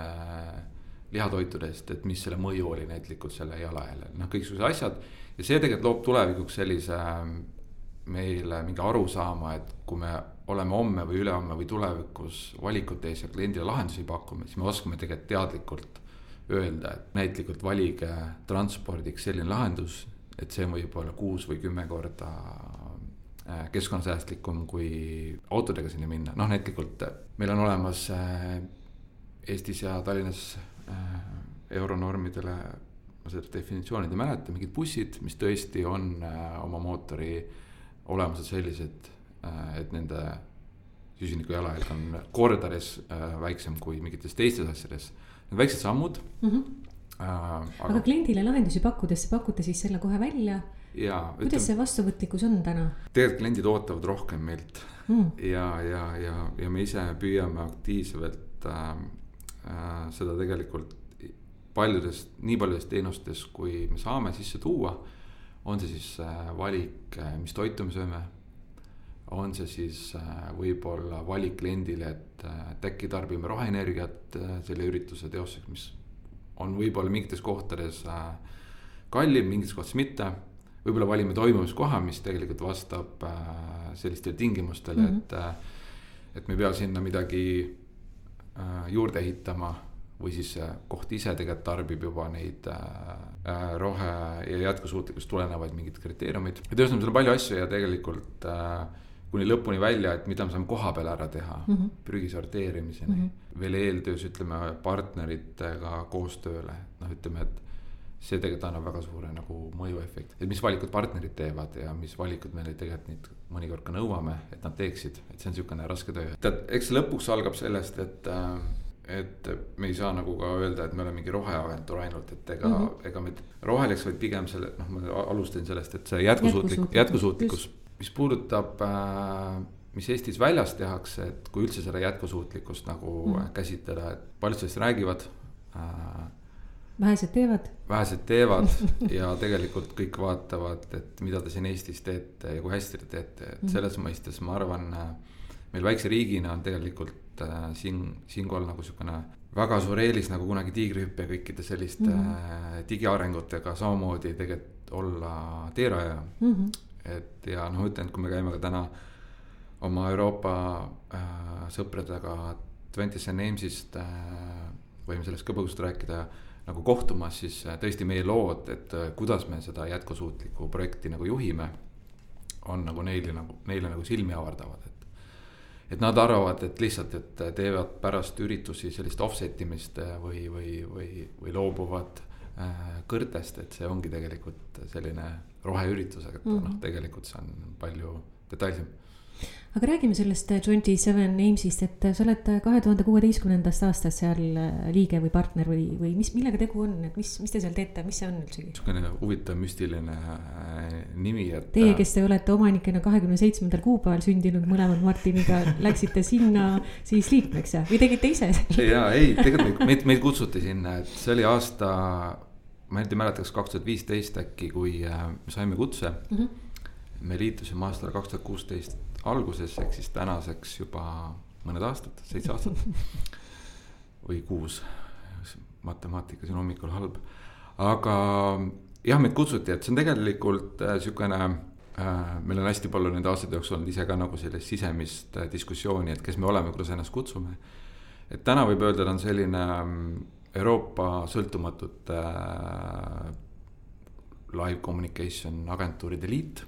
lihatoitudest, et mis selle mõju oli näitlikult selle jalajäljel, noh, kõiksugused asjad. ja see tegelikult loob tulevikuks sellise meile mingi arusaama, et kui me oleme homme või ülehomme või tulevikus valikute ees ja kliendile lahendusi pakume, siis me oskame tegelikult teadlikult öelda, et näitlikult valige transpordiks selline lahendus, et see võib olla kuus või kümme korda äh, keskkonnasäästlikum kui autodega sinna minna, noh näitlikult äh, meil on olemas äh, Eestis ja Tallinnas euronormidele, ma seda definitsiooni ei mäleta, mingid bussid, mis tõesti on oma mootori olemused sellised, et nende süsiniku jalajälg on kordades väiksem kui mingites teistes asjades. Need väiksed sammud mm. -hmm
äh,. aga, aga kliendile lahendusi pakkudes, pakute siis selle kohe välja? kuidas ütleme, see vastuvõtlikkus on täna?
tegelikult kliendid ootavad rohkem meilt mm. ja, ja, ja, ja me ise püüame aktiivselt äh, äh, seda tegelikult paljudest, nii paljudest teenustest, kui me saame sisse tuua. on see siis äh, valik, äh, mis toitu me sööme. On see siis äh, võib-olla valik kliendile, et, äh, et äkki tarbime roheenergiat äh, selle ürituse teostuseks, mis on võib-olla mingites kohtades kallim, mingites kohtades mitte. võib-olla valime toimumiskoha, mis tegelikult vastab sellistele tingimustele mm, -hmm. et, et me ei pea sinna midagi juurde ehitama või siis koht ise tegelikult tarbib juba neid äh, rohe- ja jätkusuutlikkust tulenevaid mingeid kriteeriumeid. et ühesõnaga, seal on palju asju ja tegelikult äh, kuni lõpuni välja, et mida me saame koha peal ära teha mm -hmm. prügi sorteerimiseni mm. -hmm. veel eeltöös ütleme partneritega koostööle, noh, ütleme, et see tegelikult annab väga suure nagu mõjuefekti, et mis valikud partnerid teevad ja mis valikud me tegelikult neid mõnikord ka nõuame, et nad teeksid, et see on niisugune raske töö. tead, eks lõpuks algab sellest, et äh, et me ei saa nagu ka öelda, et me oleme mingi roheagentuur ainult, et ega mm, -hmm. ega me roheliseks, vaid pigem selle, noh, ma alustasin sellest, et see jätkusuutlik, jätkusuutlikkus mis puudutab äh, mis Eestis väljas tehakse, et kui üldse seda jätkusuutlikkust nagu mm. käsitleda, et paljud sellest räägivad
äh,. vähesed teevad.
vähesed teevad (laughs) ja tegelikult kõik vaatavad, et mida te siin Eestis teete ja kui hästi te teete, et mm. selles mõistes ma arvan, äh, meil väikse riigina on tegelikult äh, siin, siinkohal nagu sihukene väga suur eelis nagu kunagi tiigrihüppe ja kõikide selliste mm. äh, digiarengutega samamoodi tegelikult olla teerajaja mm. -hmm et ja noh, ütlen, et kui me käime ka täna oma Euroopa äh, sõpradega Twenty's and Names'ist äh, võime sellest ka põgusalt rääkida nagu kohtumas, siis äh, tõesti meie lood, et äh, kuidas me seda jätkusuutlikku projekti nagu juhime. on nagu neile nagu, neile nagu silmi avardavad, et. et nad arvavad, et lihtsalt, et teevad pärast üritusi sellist offset imist äh, või, või, või, või loobuvad äh, kõrtest, et see ongi tegelikult selline roheüritus, aga mm -hmm. noh, tegelikult see on palju detailsem.
aga räägime sellest Twenty Seven Names'ist, et sa oled kahe tuhande kuueteistkümnendast aastast seal liige või partner või, või mis, millega tegu on, et mis, mis te seal teete, mis see on üldsegi?
niisugune huvitav müstiline äh, nimi, et.
Teie, kes te olete omanikena kahekümne seitsmendal kuupäeval sündinud mõlemad Martiniga, läksite sinna siis liikmeks või tegite ise?
ja ei, tegelikult meid, meid kutsuti sinna, et see oli aasta ma nüüd ei mäleta, kas kaks tuhat viisteist äkki, kui äh, me saime kutse mm. -hmm. me liitusime aastal kaks tuhat kuusteist alguses, ehk siis tänaseks juba mõned aastad, seitse aastat (laughs) või kuus. matemaatika siin hommikul halb, aga jah, meid kutsuti, et see on tegelikult äh, sihukene äh,. meil on hästi palju nende aastate jooksul olnud ise ka nagu sellist sisemist äh, diskussiooni, et kes me oleme, kuidas ennast kutsume. et täna võib öelda, ta on selline äh, Euroopa sõltumatute äh, live communication agentuuride liit.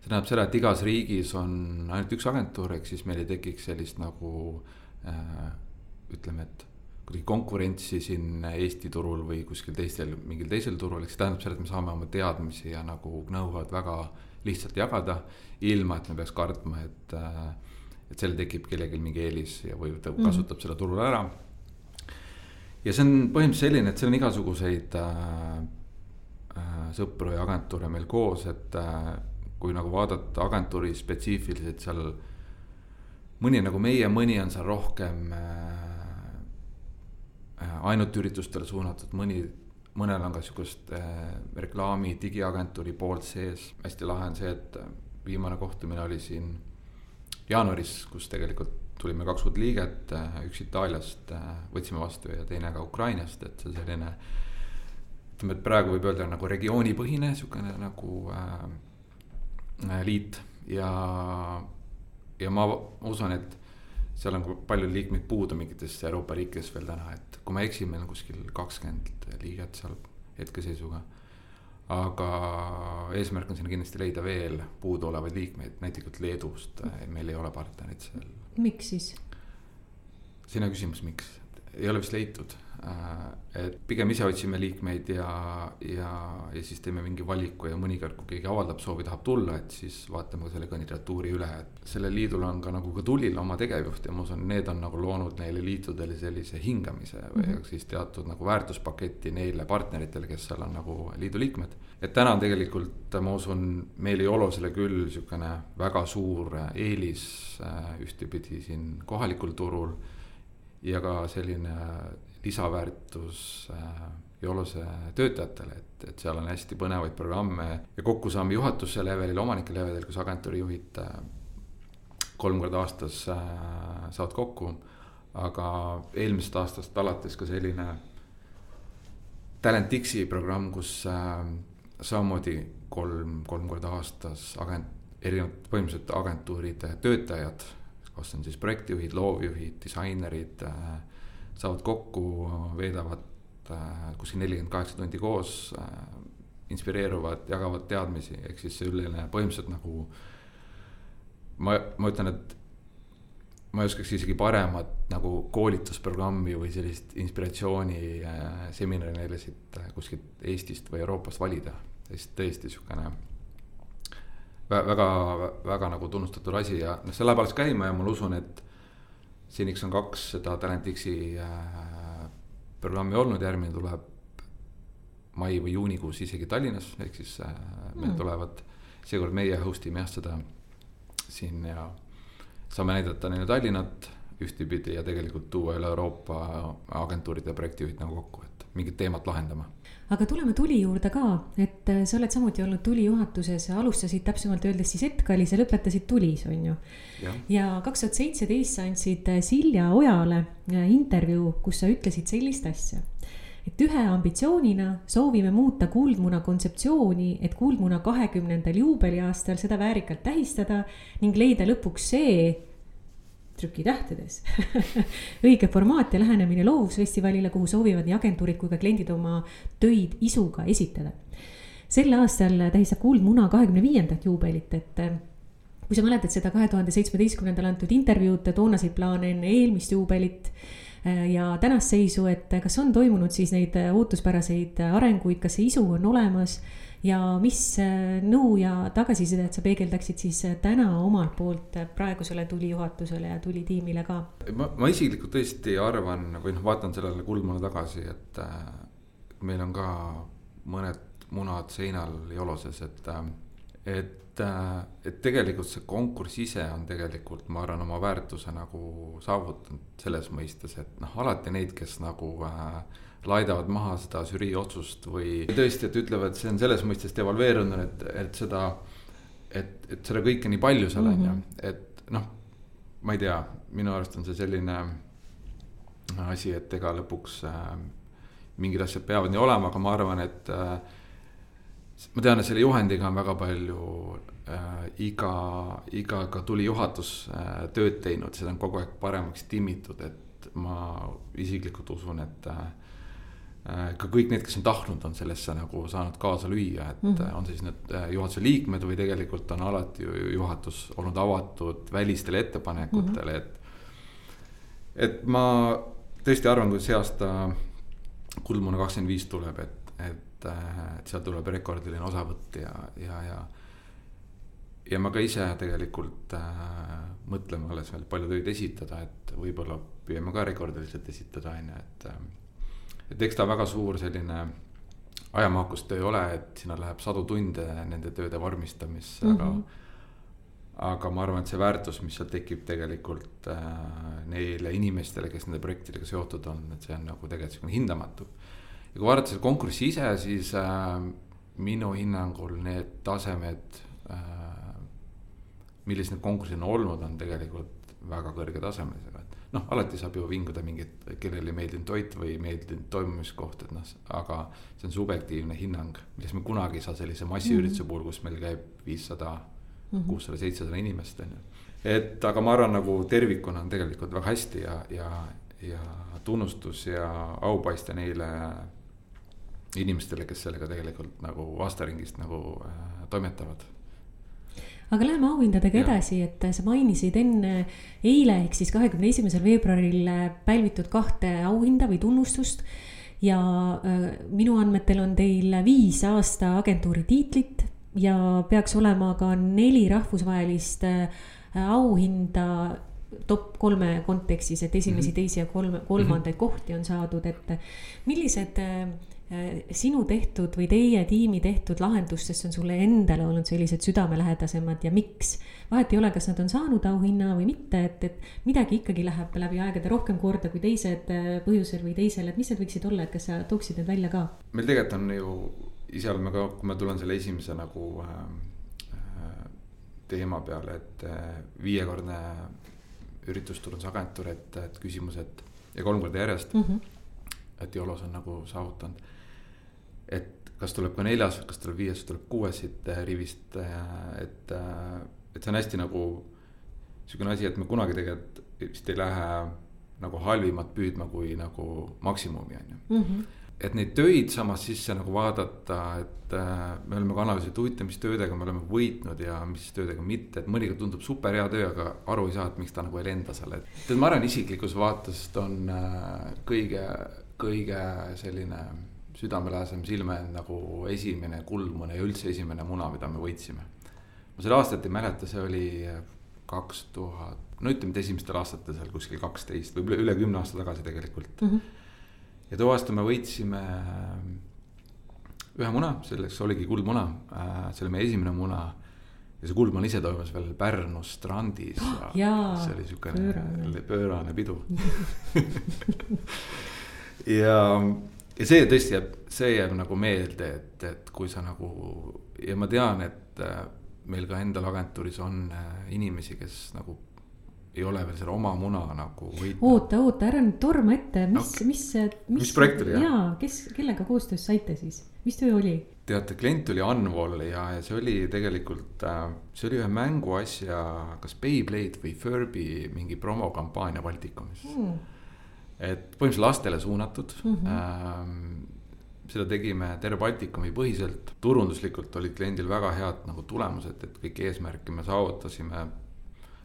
see tähendab seda, et igas riigis on ainult üks agentuur, ehk siis meil ei tekiks sellist nagu äh, ütleme, et kuidagi konkurentsi siin Eesti turul või kuskil teistel, mingil teisel turul, ehk see tähendab seda, et me saame oma teadmisi ja nagu know-how'd väga lihtsalt jagada. ilma, et me peaks kartma, et, äh, et seal tekib kellelgi mingi eelis ja, või ta kasutab mm. seda turul ära ja see on põhimõtteliselt selline, et seal on igasuguseid äh, äh, sõpru ja agentuure meil koos, et äh, kui nagu vaadata agentuuri spetsiifiliselt seal. mõni nagu meie, mõni on seal rohkem äh, äh, ainult üritustele suunatud, mõni, mõnel on ka sihukest äh, reklaami digiagentuuri poolt sees. hästi lahe on see, et viimane kohtumine oli siin jaanuaris, kus tegelikult tulime kaks uut liiget, äh, üks Itaaliast äh, võtsime vastu ja teine ka Ukrainast, et see selline. ütleme, et praegu võib öelda nagu regioonipõhine sihukene nagu äh, liit ja, ja ma usun, et seal on palju liikmeid puudu mingites Euroopa riikides veel täna, et kui ma ei eksi, meil on kuskil kakskümmend liiget seal hetkeseisuga. aga eesmärk on sinna kindlasti leida veel puuduolevaid liikmeid, näiteks Leedust, meil ei ole partnerit seal
miks siis?
sina küsimus, miks, ei ole vist leitud et pigem ise otsime liikmeid ja, ja, ja siis teeme mingi valiku ja mõnikord, kui keegi avaldab soovi, tahab tulla, et siis vaatame ka selle kandidatuuri üle, et sellel liidul on ka nagu ka Tulil oma tegevjuht ja ma usun, need on nagu loonud neile liitudele sellise hingamise või mm -hmm. siis teatud nagu väärtuspaketi neile partneritele, kes seal on nagu liidu liikmed. Et täna tegelikult, ma usun, meil ei ole selle küll niisugune väga suur eelis äh, ühtepidi siin kohalikul turul ja ka selline lisaväärtus äh, Jolose töötajatele, et, et seal on hästi põnevaid programme ja kokkusaame juhatuse levelil, omanike levelil, kus agentuuri juhid äh, kolm korda aastas äh, saavad kokku. aga eelmisest aastast alates ka selline Talent X-i programm, kus samamoodi kolm, kolm korda aastas agent, erinevad põhimõtteliselt agentuuride töötajad, kas on siis projektijuhid, loovjuhid, disainerid äh, saavad kokku, veedavad äh, kuskil nelikümmend kaheksa tundi koos, äh, inspireeruvad, jagavad teadmisi, ehk siis selline põhimõtteliselt nagu. ma, ma ütlen, et ma ei oskaks isegi paremat nagu koolitusprogrammi või sellist inspiratsiooniseminari neile siit äh, kuskilt Eestist või Euroopast valida. Sest tõesti sihukene väga, väga nagu tunnustatud asi ja noh, see läheb alles käima ja ma usun, et seniks on kaks seda Talent X-i äh, programmi olnud, järgmine tuleb mai või juunikuus isegi Tallinnas, ehk siis äh, meil mm. tulevad, seekord meie host ime jah seda siin ja saame näidata neile Tallinnat ühtepidi ja tegelikult tuua üle Euroopa agentuuride ja projektijuhid nagu kokku, et mingit teemat lahendama
aga tuleme tuli juurde ka, et äh, sa oled samuti olnud tuli juhatuses, alustasid täpsemalt öeldes siis Etkalis ja lõpetasid Tulis, on ju. ja kaks tuhat seitseteist sa andsid äh, Silja Ojale äh, intervjuu, kus sa ütlesid sellist asja. Et ühe ambitsioonina soovime muuta Kuldmuna kontseptsiooni, et Kuldmuna kahekümnendal juubeliaastal seda väärikalt tähistada ning leida lõpuks see, trükitähtedes (laughs) õige formaat ja lähenemine loovusfestivalile, kuhu soovivad nii agentuurid kui ka kliendid oma töid isuga esitada. sel aastal tähistab Kuldmuna kahekümne viiendat juubelit, et eh, kui sa mäletad seda kahe tuhande seitsmeteistkümnendal antud intervjuud, toonaseid plaane enne eelmist juubelit eh, ja tänast seisu, et kas on toimunud siis neid ootuspäraseid arenguid, kas see isu on olemas ja mis äh, nõu ja tagasisidet sa peegeldaksid siis äh, täna omalt poolt äh, praegusele tulijuhatusele ja tulitiimile ka?
ma, ma isiklikult tõesti arvan või noh, vaatan sellele kuldmule tagasi, et äh, meil on ka mõned munad seinal joloses, et äh, et, et tegelikult see konkurss ise on tegelikult, ma arvan, oma väärtuse nagu saavutanud selles mõistes, et noh, alati neid, kes nagu äh, laidavad maha seda žürii otsust või tõesti, et ütlevad, see on selles mõistes devalveerunud, et, et seda, et, et seda kõike nii palju seal on ju, mhm. et noh, ma ei tea, minu arust on see selline asi, et ega lõpuks äh, mingid asjad peavad nii olema, aga ma arvan, et äh, ma tean, et selle juhendiga on väga palju äh, iga, iga ka tuli juhatus äh, tööd teinud, seda on kogu aeg paremaks timmitud, et ma isiklikult usun, et äh, Äh, ka kõik need, kes on tahtnud, on sellesse nagu saanud kaasa lüüa, et mm -hmm. on siis need äh, juhatuse liikmed või tegelikult on alati juhatus olnud avatud välistele ettepanekutele mm, -hmm. et. et ma tõesti arvan, kui see aasta Kuldmuna kakskümmend viis tuleb, et, et, et sealt tuleb rekordiline osavõtt ja, ja, ja. ja ma ka ise tegelikult äh, mõtleme alles veel palju töid esitada, et võib-olla püüame ka rekordiliselt esitada, on ju, et äh, et eks ta väga suur selline ajamahukas töö ei ole, et sinna läheb sadu tunde nende tööde vormistamisse mm, -hmm. aga. Mhm. aga ma arvan, et see väärtus, mis seal tekib tegelikult äh, neile inimestele, kes nende projektidega seotud on, et see on nagu tegelikult siukene hindamatu. ja kui vaadata seda konkurssi ise, siis äh, minu hinnangul need tasemed äh,, millised need konkursid on olnud, on tegelikult väga kõrgetasemelised noh, alati saab ju vinguda mingit, kellele ei meeldinud toit või ei meeldinud toimumiskoht, et noh, aga see on subjektiivne hinnang, millest me kunagi ei saa sellise massiürituse puhul, kus meil käib viissada, mhm. kuussada, seitsesada inimest, on ju. et aga ma arvan, nagu tervikuna on tegelikult väga hästi ja, ja, ja tunnustus ja aupaiste neile inimestele, kes sellega tegelikult nagu aastaringist nagu äh, toimetavad
aga läheme auhindadega edasi, et sa mainisid enne eile ehk siis kahekümne esimesel veebruaril pälvitud kahte auhinda või tunnustust. ja äh, minu andmetel on teil viis aasta agentuuri tiitlit ja peaks olema ka neli rahvusvahelist äh, auhinda top kolme kontekstis, et esimesi, teisi ja kolme, kolmandaid kohti on saadud, et millised äh, sinu tehtud või teie tiimi tehtud lahendustest on sulle endale olnud sellised südamelähedasemad ja miks? vahet ei ole, kas nad on saanud auhinna või mitte, et, et midagi ikkagi läheb läbi aegade rohkem korda kui teised äh, põhjusel või teisel, et mis need võiksid olla, et kas sa tooksid need välja ka?
meil tegelikult on ju, ise oleme ka, kui ma tulen selle esimese nagu äh, äh, teema peale, et äh, viiekordne üritusturundusagentuur, et, et küsimus, et ja kolm korda järjest
mm. -hmm.
et Jolos on nagu saavutanud. Et kas tuleb ka neljas, kas tuleb viies, tuleb kuues siit äh, rivist, et, äh, et see on hästi nagu sihukene asi, et me kunagi tegelikult vist ei lähe nagu halvimat püüdma kui nagu maksimumi, on ju
Mm -hmm.
et neid töid samas sisse nagu vaadata, et äh, me oleme ka analüüsinud, huvitav, mis töödega me oleme võitnud ja mis töödega mitte, et mõnikord tundub super hea töö, aga aru ei saa, et miks ta nagu ei lenda seal, et. tead, ma arvan, isiklikust vaatest on äh, kõige, kõige selline südamelähedasem silme nagu esimene kuldmune ja üldse esimene muna, mida me võitsime. ma seda aastat ei mäleta, see oli kaks tuhat, no ütleme, et esimestel aastatel seal kuskil kaksteist, võib-olla üle kümne aasta tagasi tegelikult
Mm -hmm.
ja too aasta me võitsime ühe muna, selleks oligi kuldmuna, see oli meie esimene muna. ja see kuldmuna ise toimus veel Pärnu strandis ja (gasps)
Jaa,
see oli siukene
pöörane.
pöörane pidu (laughs) (laughs) ja, ja see tõesti jääb, see jääb nagu meelde, et, et kui sa nagu ja ma tean, et äh, meil ka endal agentuuris on äh, inimesi, kes nagu ei ole veel selle oma muna nagu võitnud.
oota, oota, ära nüüd torma ette, mis
Okei.
mis, mis.
Mis projekt oli, jah?
jaa, kes, kellega koostöös saite siis, mis töö oli?
teate, klient oli Unwall ja, ja see oli tegelikult, see oli ühe mänguasja, kas Beyblade või Furby mingi promokampaania Baltikumis
Hmm.
Et põhimõtteliselt lastele suunatud mm. Ähm, seda tegime terve Baltikumi põhiselt, turunduslikult olid kliendil väga head nagu tulemused, et kõiki eesmärke me saavutasime.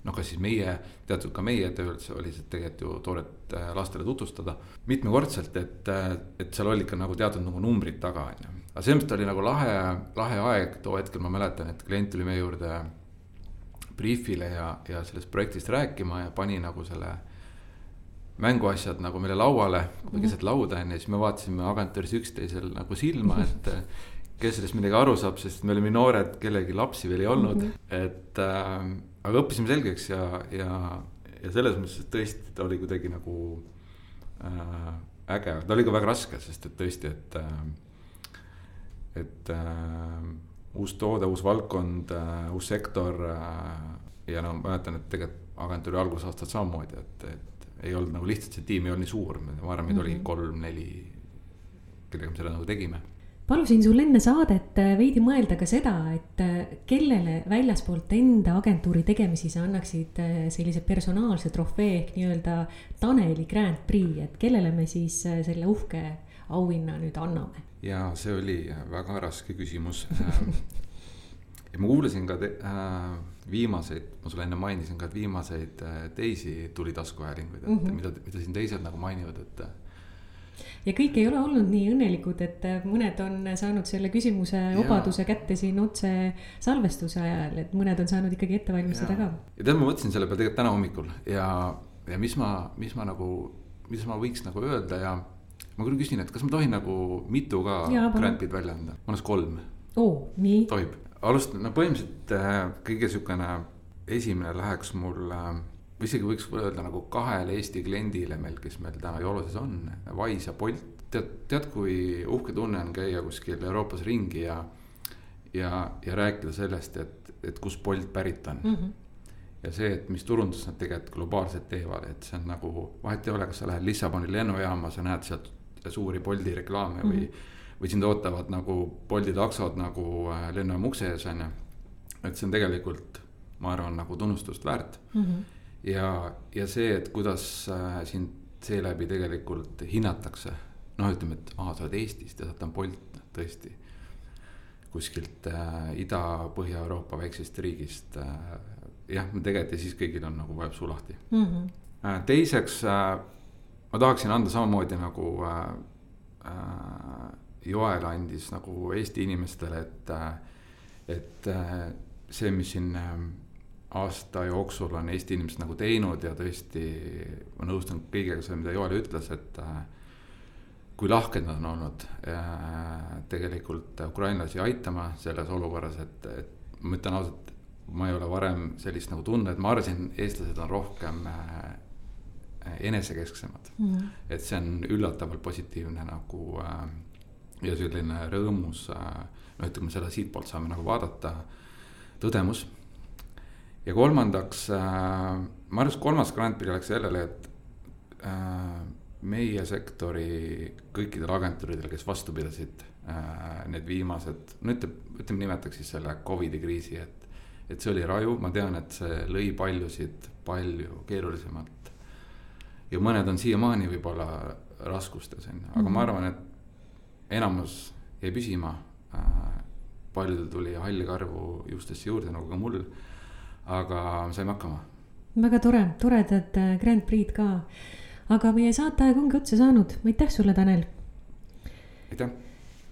noh, kas siis meie, teatud ka meie töö üldse oli see tegelikult ju toodet äh, lastele tutvustada mitmekordselt, et, äh, et seal olid ka nagu teatud nagu numbrid taga, on ju. aga selles mõttes oli nagu lahe, lahe aeg too hetkel, ma mäletan, et klient tuli meie juurde briifile ja, ja sellest projektist rääkima ja pani nagu selle mänguasjad nagu meile lauale, keset lauda onju, siis me vaatasime agentuuris üksteisel nagu silma, et äh, kes sellest midagi aru saab, sest me olime noored, kellegi lapsi veel ei olnud. Mm, -hmm. et äh, aga õppisime selgeks ja, ja, ja selles mõttes, et tõesti ta oli kuidagi nagu äh, äge, ta oli ka väga raske, sest et tõesti, et äh, et äh, uus toode, uus valdkond äh,, uus sektor äh, ja no ma mäletan, et tegelikult agentuuri algusaastad samamoodi, et, et ei olnud nagu lihtsalt see tiim ei olnud nii suur, ma arvan, meid mm -hmm. oli kolm-neli, kellega me seda nagu tegime
palusin sul enne saadet äh, veidi mõelda ka seda, et äh, kellele väljaspoolt enda agentuuri tegemisi sa annaksid äh, sellise personaalse trofee ehk nii-öelda Taneli Grand Prix, et kellele me siis selle uhke auhinna nüüd anname?
ja see oli väga raske küsimus (laughs) ja ma kuulasin ka te, äh, viimaseid, ma sulle enne mainisin ka, et viimaseid äh, teisi tuli taskuhäälinguid, et mm. -hmm. mida, mida siin teised nagu mainivad, et äh,
ja kõik ei ole olnud nii õnnelikud, et mõned on saanud selle küsimuse obaduse kätte siin otse salvestuse ajal, et mõned on saanud ikkagi ette valmistada ka.
ja tead, ma mõtlesin selle peale tegelikult täna hommikul ja, ja mis ma, mis ma nagu, mis ma võiks nagu öelda ja. ma küll küsin, et kas ma tohin nagu mitu ka Prix'd välja anda, ma annaks kolm,
oo, nii,
tohib. Alustan, no põhimõtteliselt äh, kõige sihukene esimene läheks mul või isegi võiks öelda nagu kahele Eesti kliendile meil, kes meil täna Joloses on, Wise ja Bolt. tead, tead, kui uhke tunne on käia kuskil Euroopas ringi ja, ja, ja rääkida sellest, et, et kust Bolt pärit on
mm. -hmm.
ja see, et mis turundust nad tegelikult globaalselt teevad, et see on nagu, vahet ei ole, kas sa lähed Lissaboni lennujaama, sa näed sealt suuri Bolti reklaame mm -hmm. või. Või sind ootavad nagu Bolti taksod nagu äh, lennujaama ukse ees on ju. et see on tegelikult, ma arvan, nagu tunnustust väärt
Mm -hmm.
ja, ja see, et kuidas äh, sind seeläbi tegelikult hinnatakse. noh, ütleme, et aa, sa oled Eestist ja sealt on Bolt, tõesti. kuskilt äh, Ida-Põhja-Euroopa väiksest riigist äh,. jah, tegelikult ja siis kõigil on nagu vajab suu lahti mm. -hmm. Äh, teiseks äh, ma tahaksin anda samamoodi nagu äh, äh, Joel andis nagu Eesti inimestele, et et see, mis siin äh, aasta jooksul on Eesti inimesed nagu teinud ja tõesti ma nõustun kõigega selle, mida Joel ütles, et äh, kui lahked nad on olnud äh, tegelikult ukrainlasi aitama selles olukorras, et, et ma ütlen ausalt, ma ei ole varem sellist nagu tundnud, ma arvasin, eestlased on rohkem äh, enesekesksemad mm. -hmm. et see on üllatavalt positiivne nagu äh, ja selline rõõmus äh,, no ütleme, seda siitpoolt saame nagu vaadata, tõdemus. ja kolmandaks äh,, ma arvan, et kolmas grant pidi oleks sellele, et äh, meie sektori kõikidel agentuuridel, kes vastu pidasid need viimased, no ütleme, ütleme, nimetaks siis selle Covidi kriisi, et. et see oli raju, ma tean, et see lõi paljusid palju keerulisemalt. ja mõned on siiamaani võib-olla raskustes on ju, aga ma mhm. arvan, et enamus jäi püsima äh,. paljudel tuli halli karvu juustesse juurde, nagu ka mul. aga saime hakkama.
väga tore, toredad äh, Grand Prix'd ka aga meie saateaeg ongi otsa saanud, aitäh sulle, Tanel.
aitäh.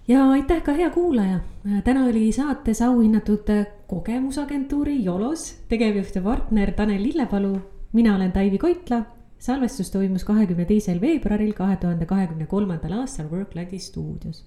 ja aitäh ka hea kuulaja. täna oli saates auhinnatud kogemusagentuuri Jolos tegevjuht ja partner Tanel Lillepalu. mina olen Taivi Koitla. Salvestus toimus kahekümne teisel veebruaril kahe tuhande kahekümne kolmandal aastal Worklandi stuudios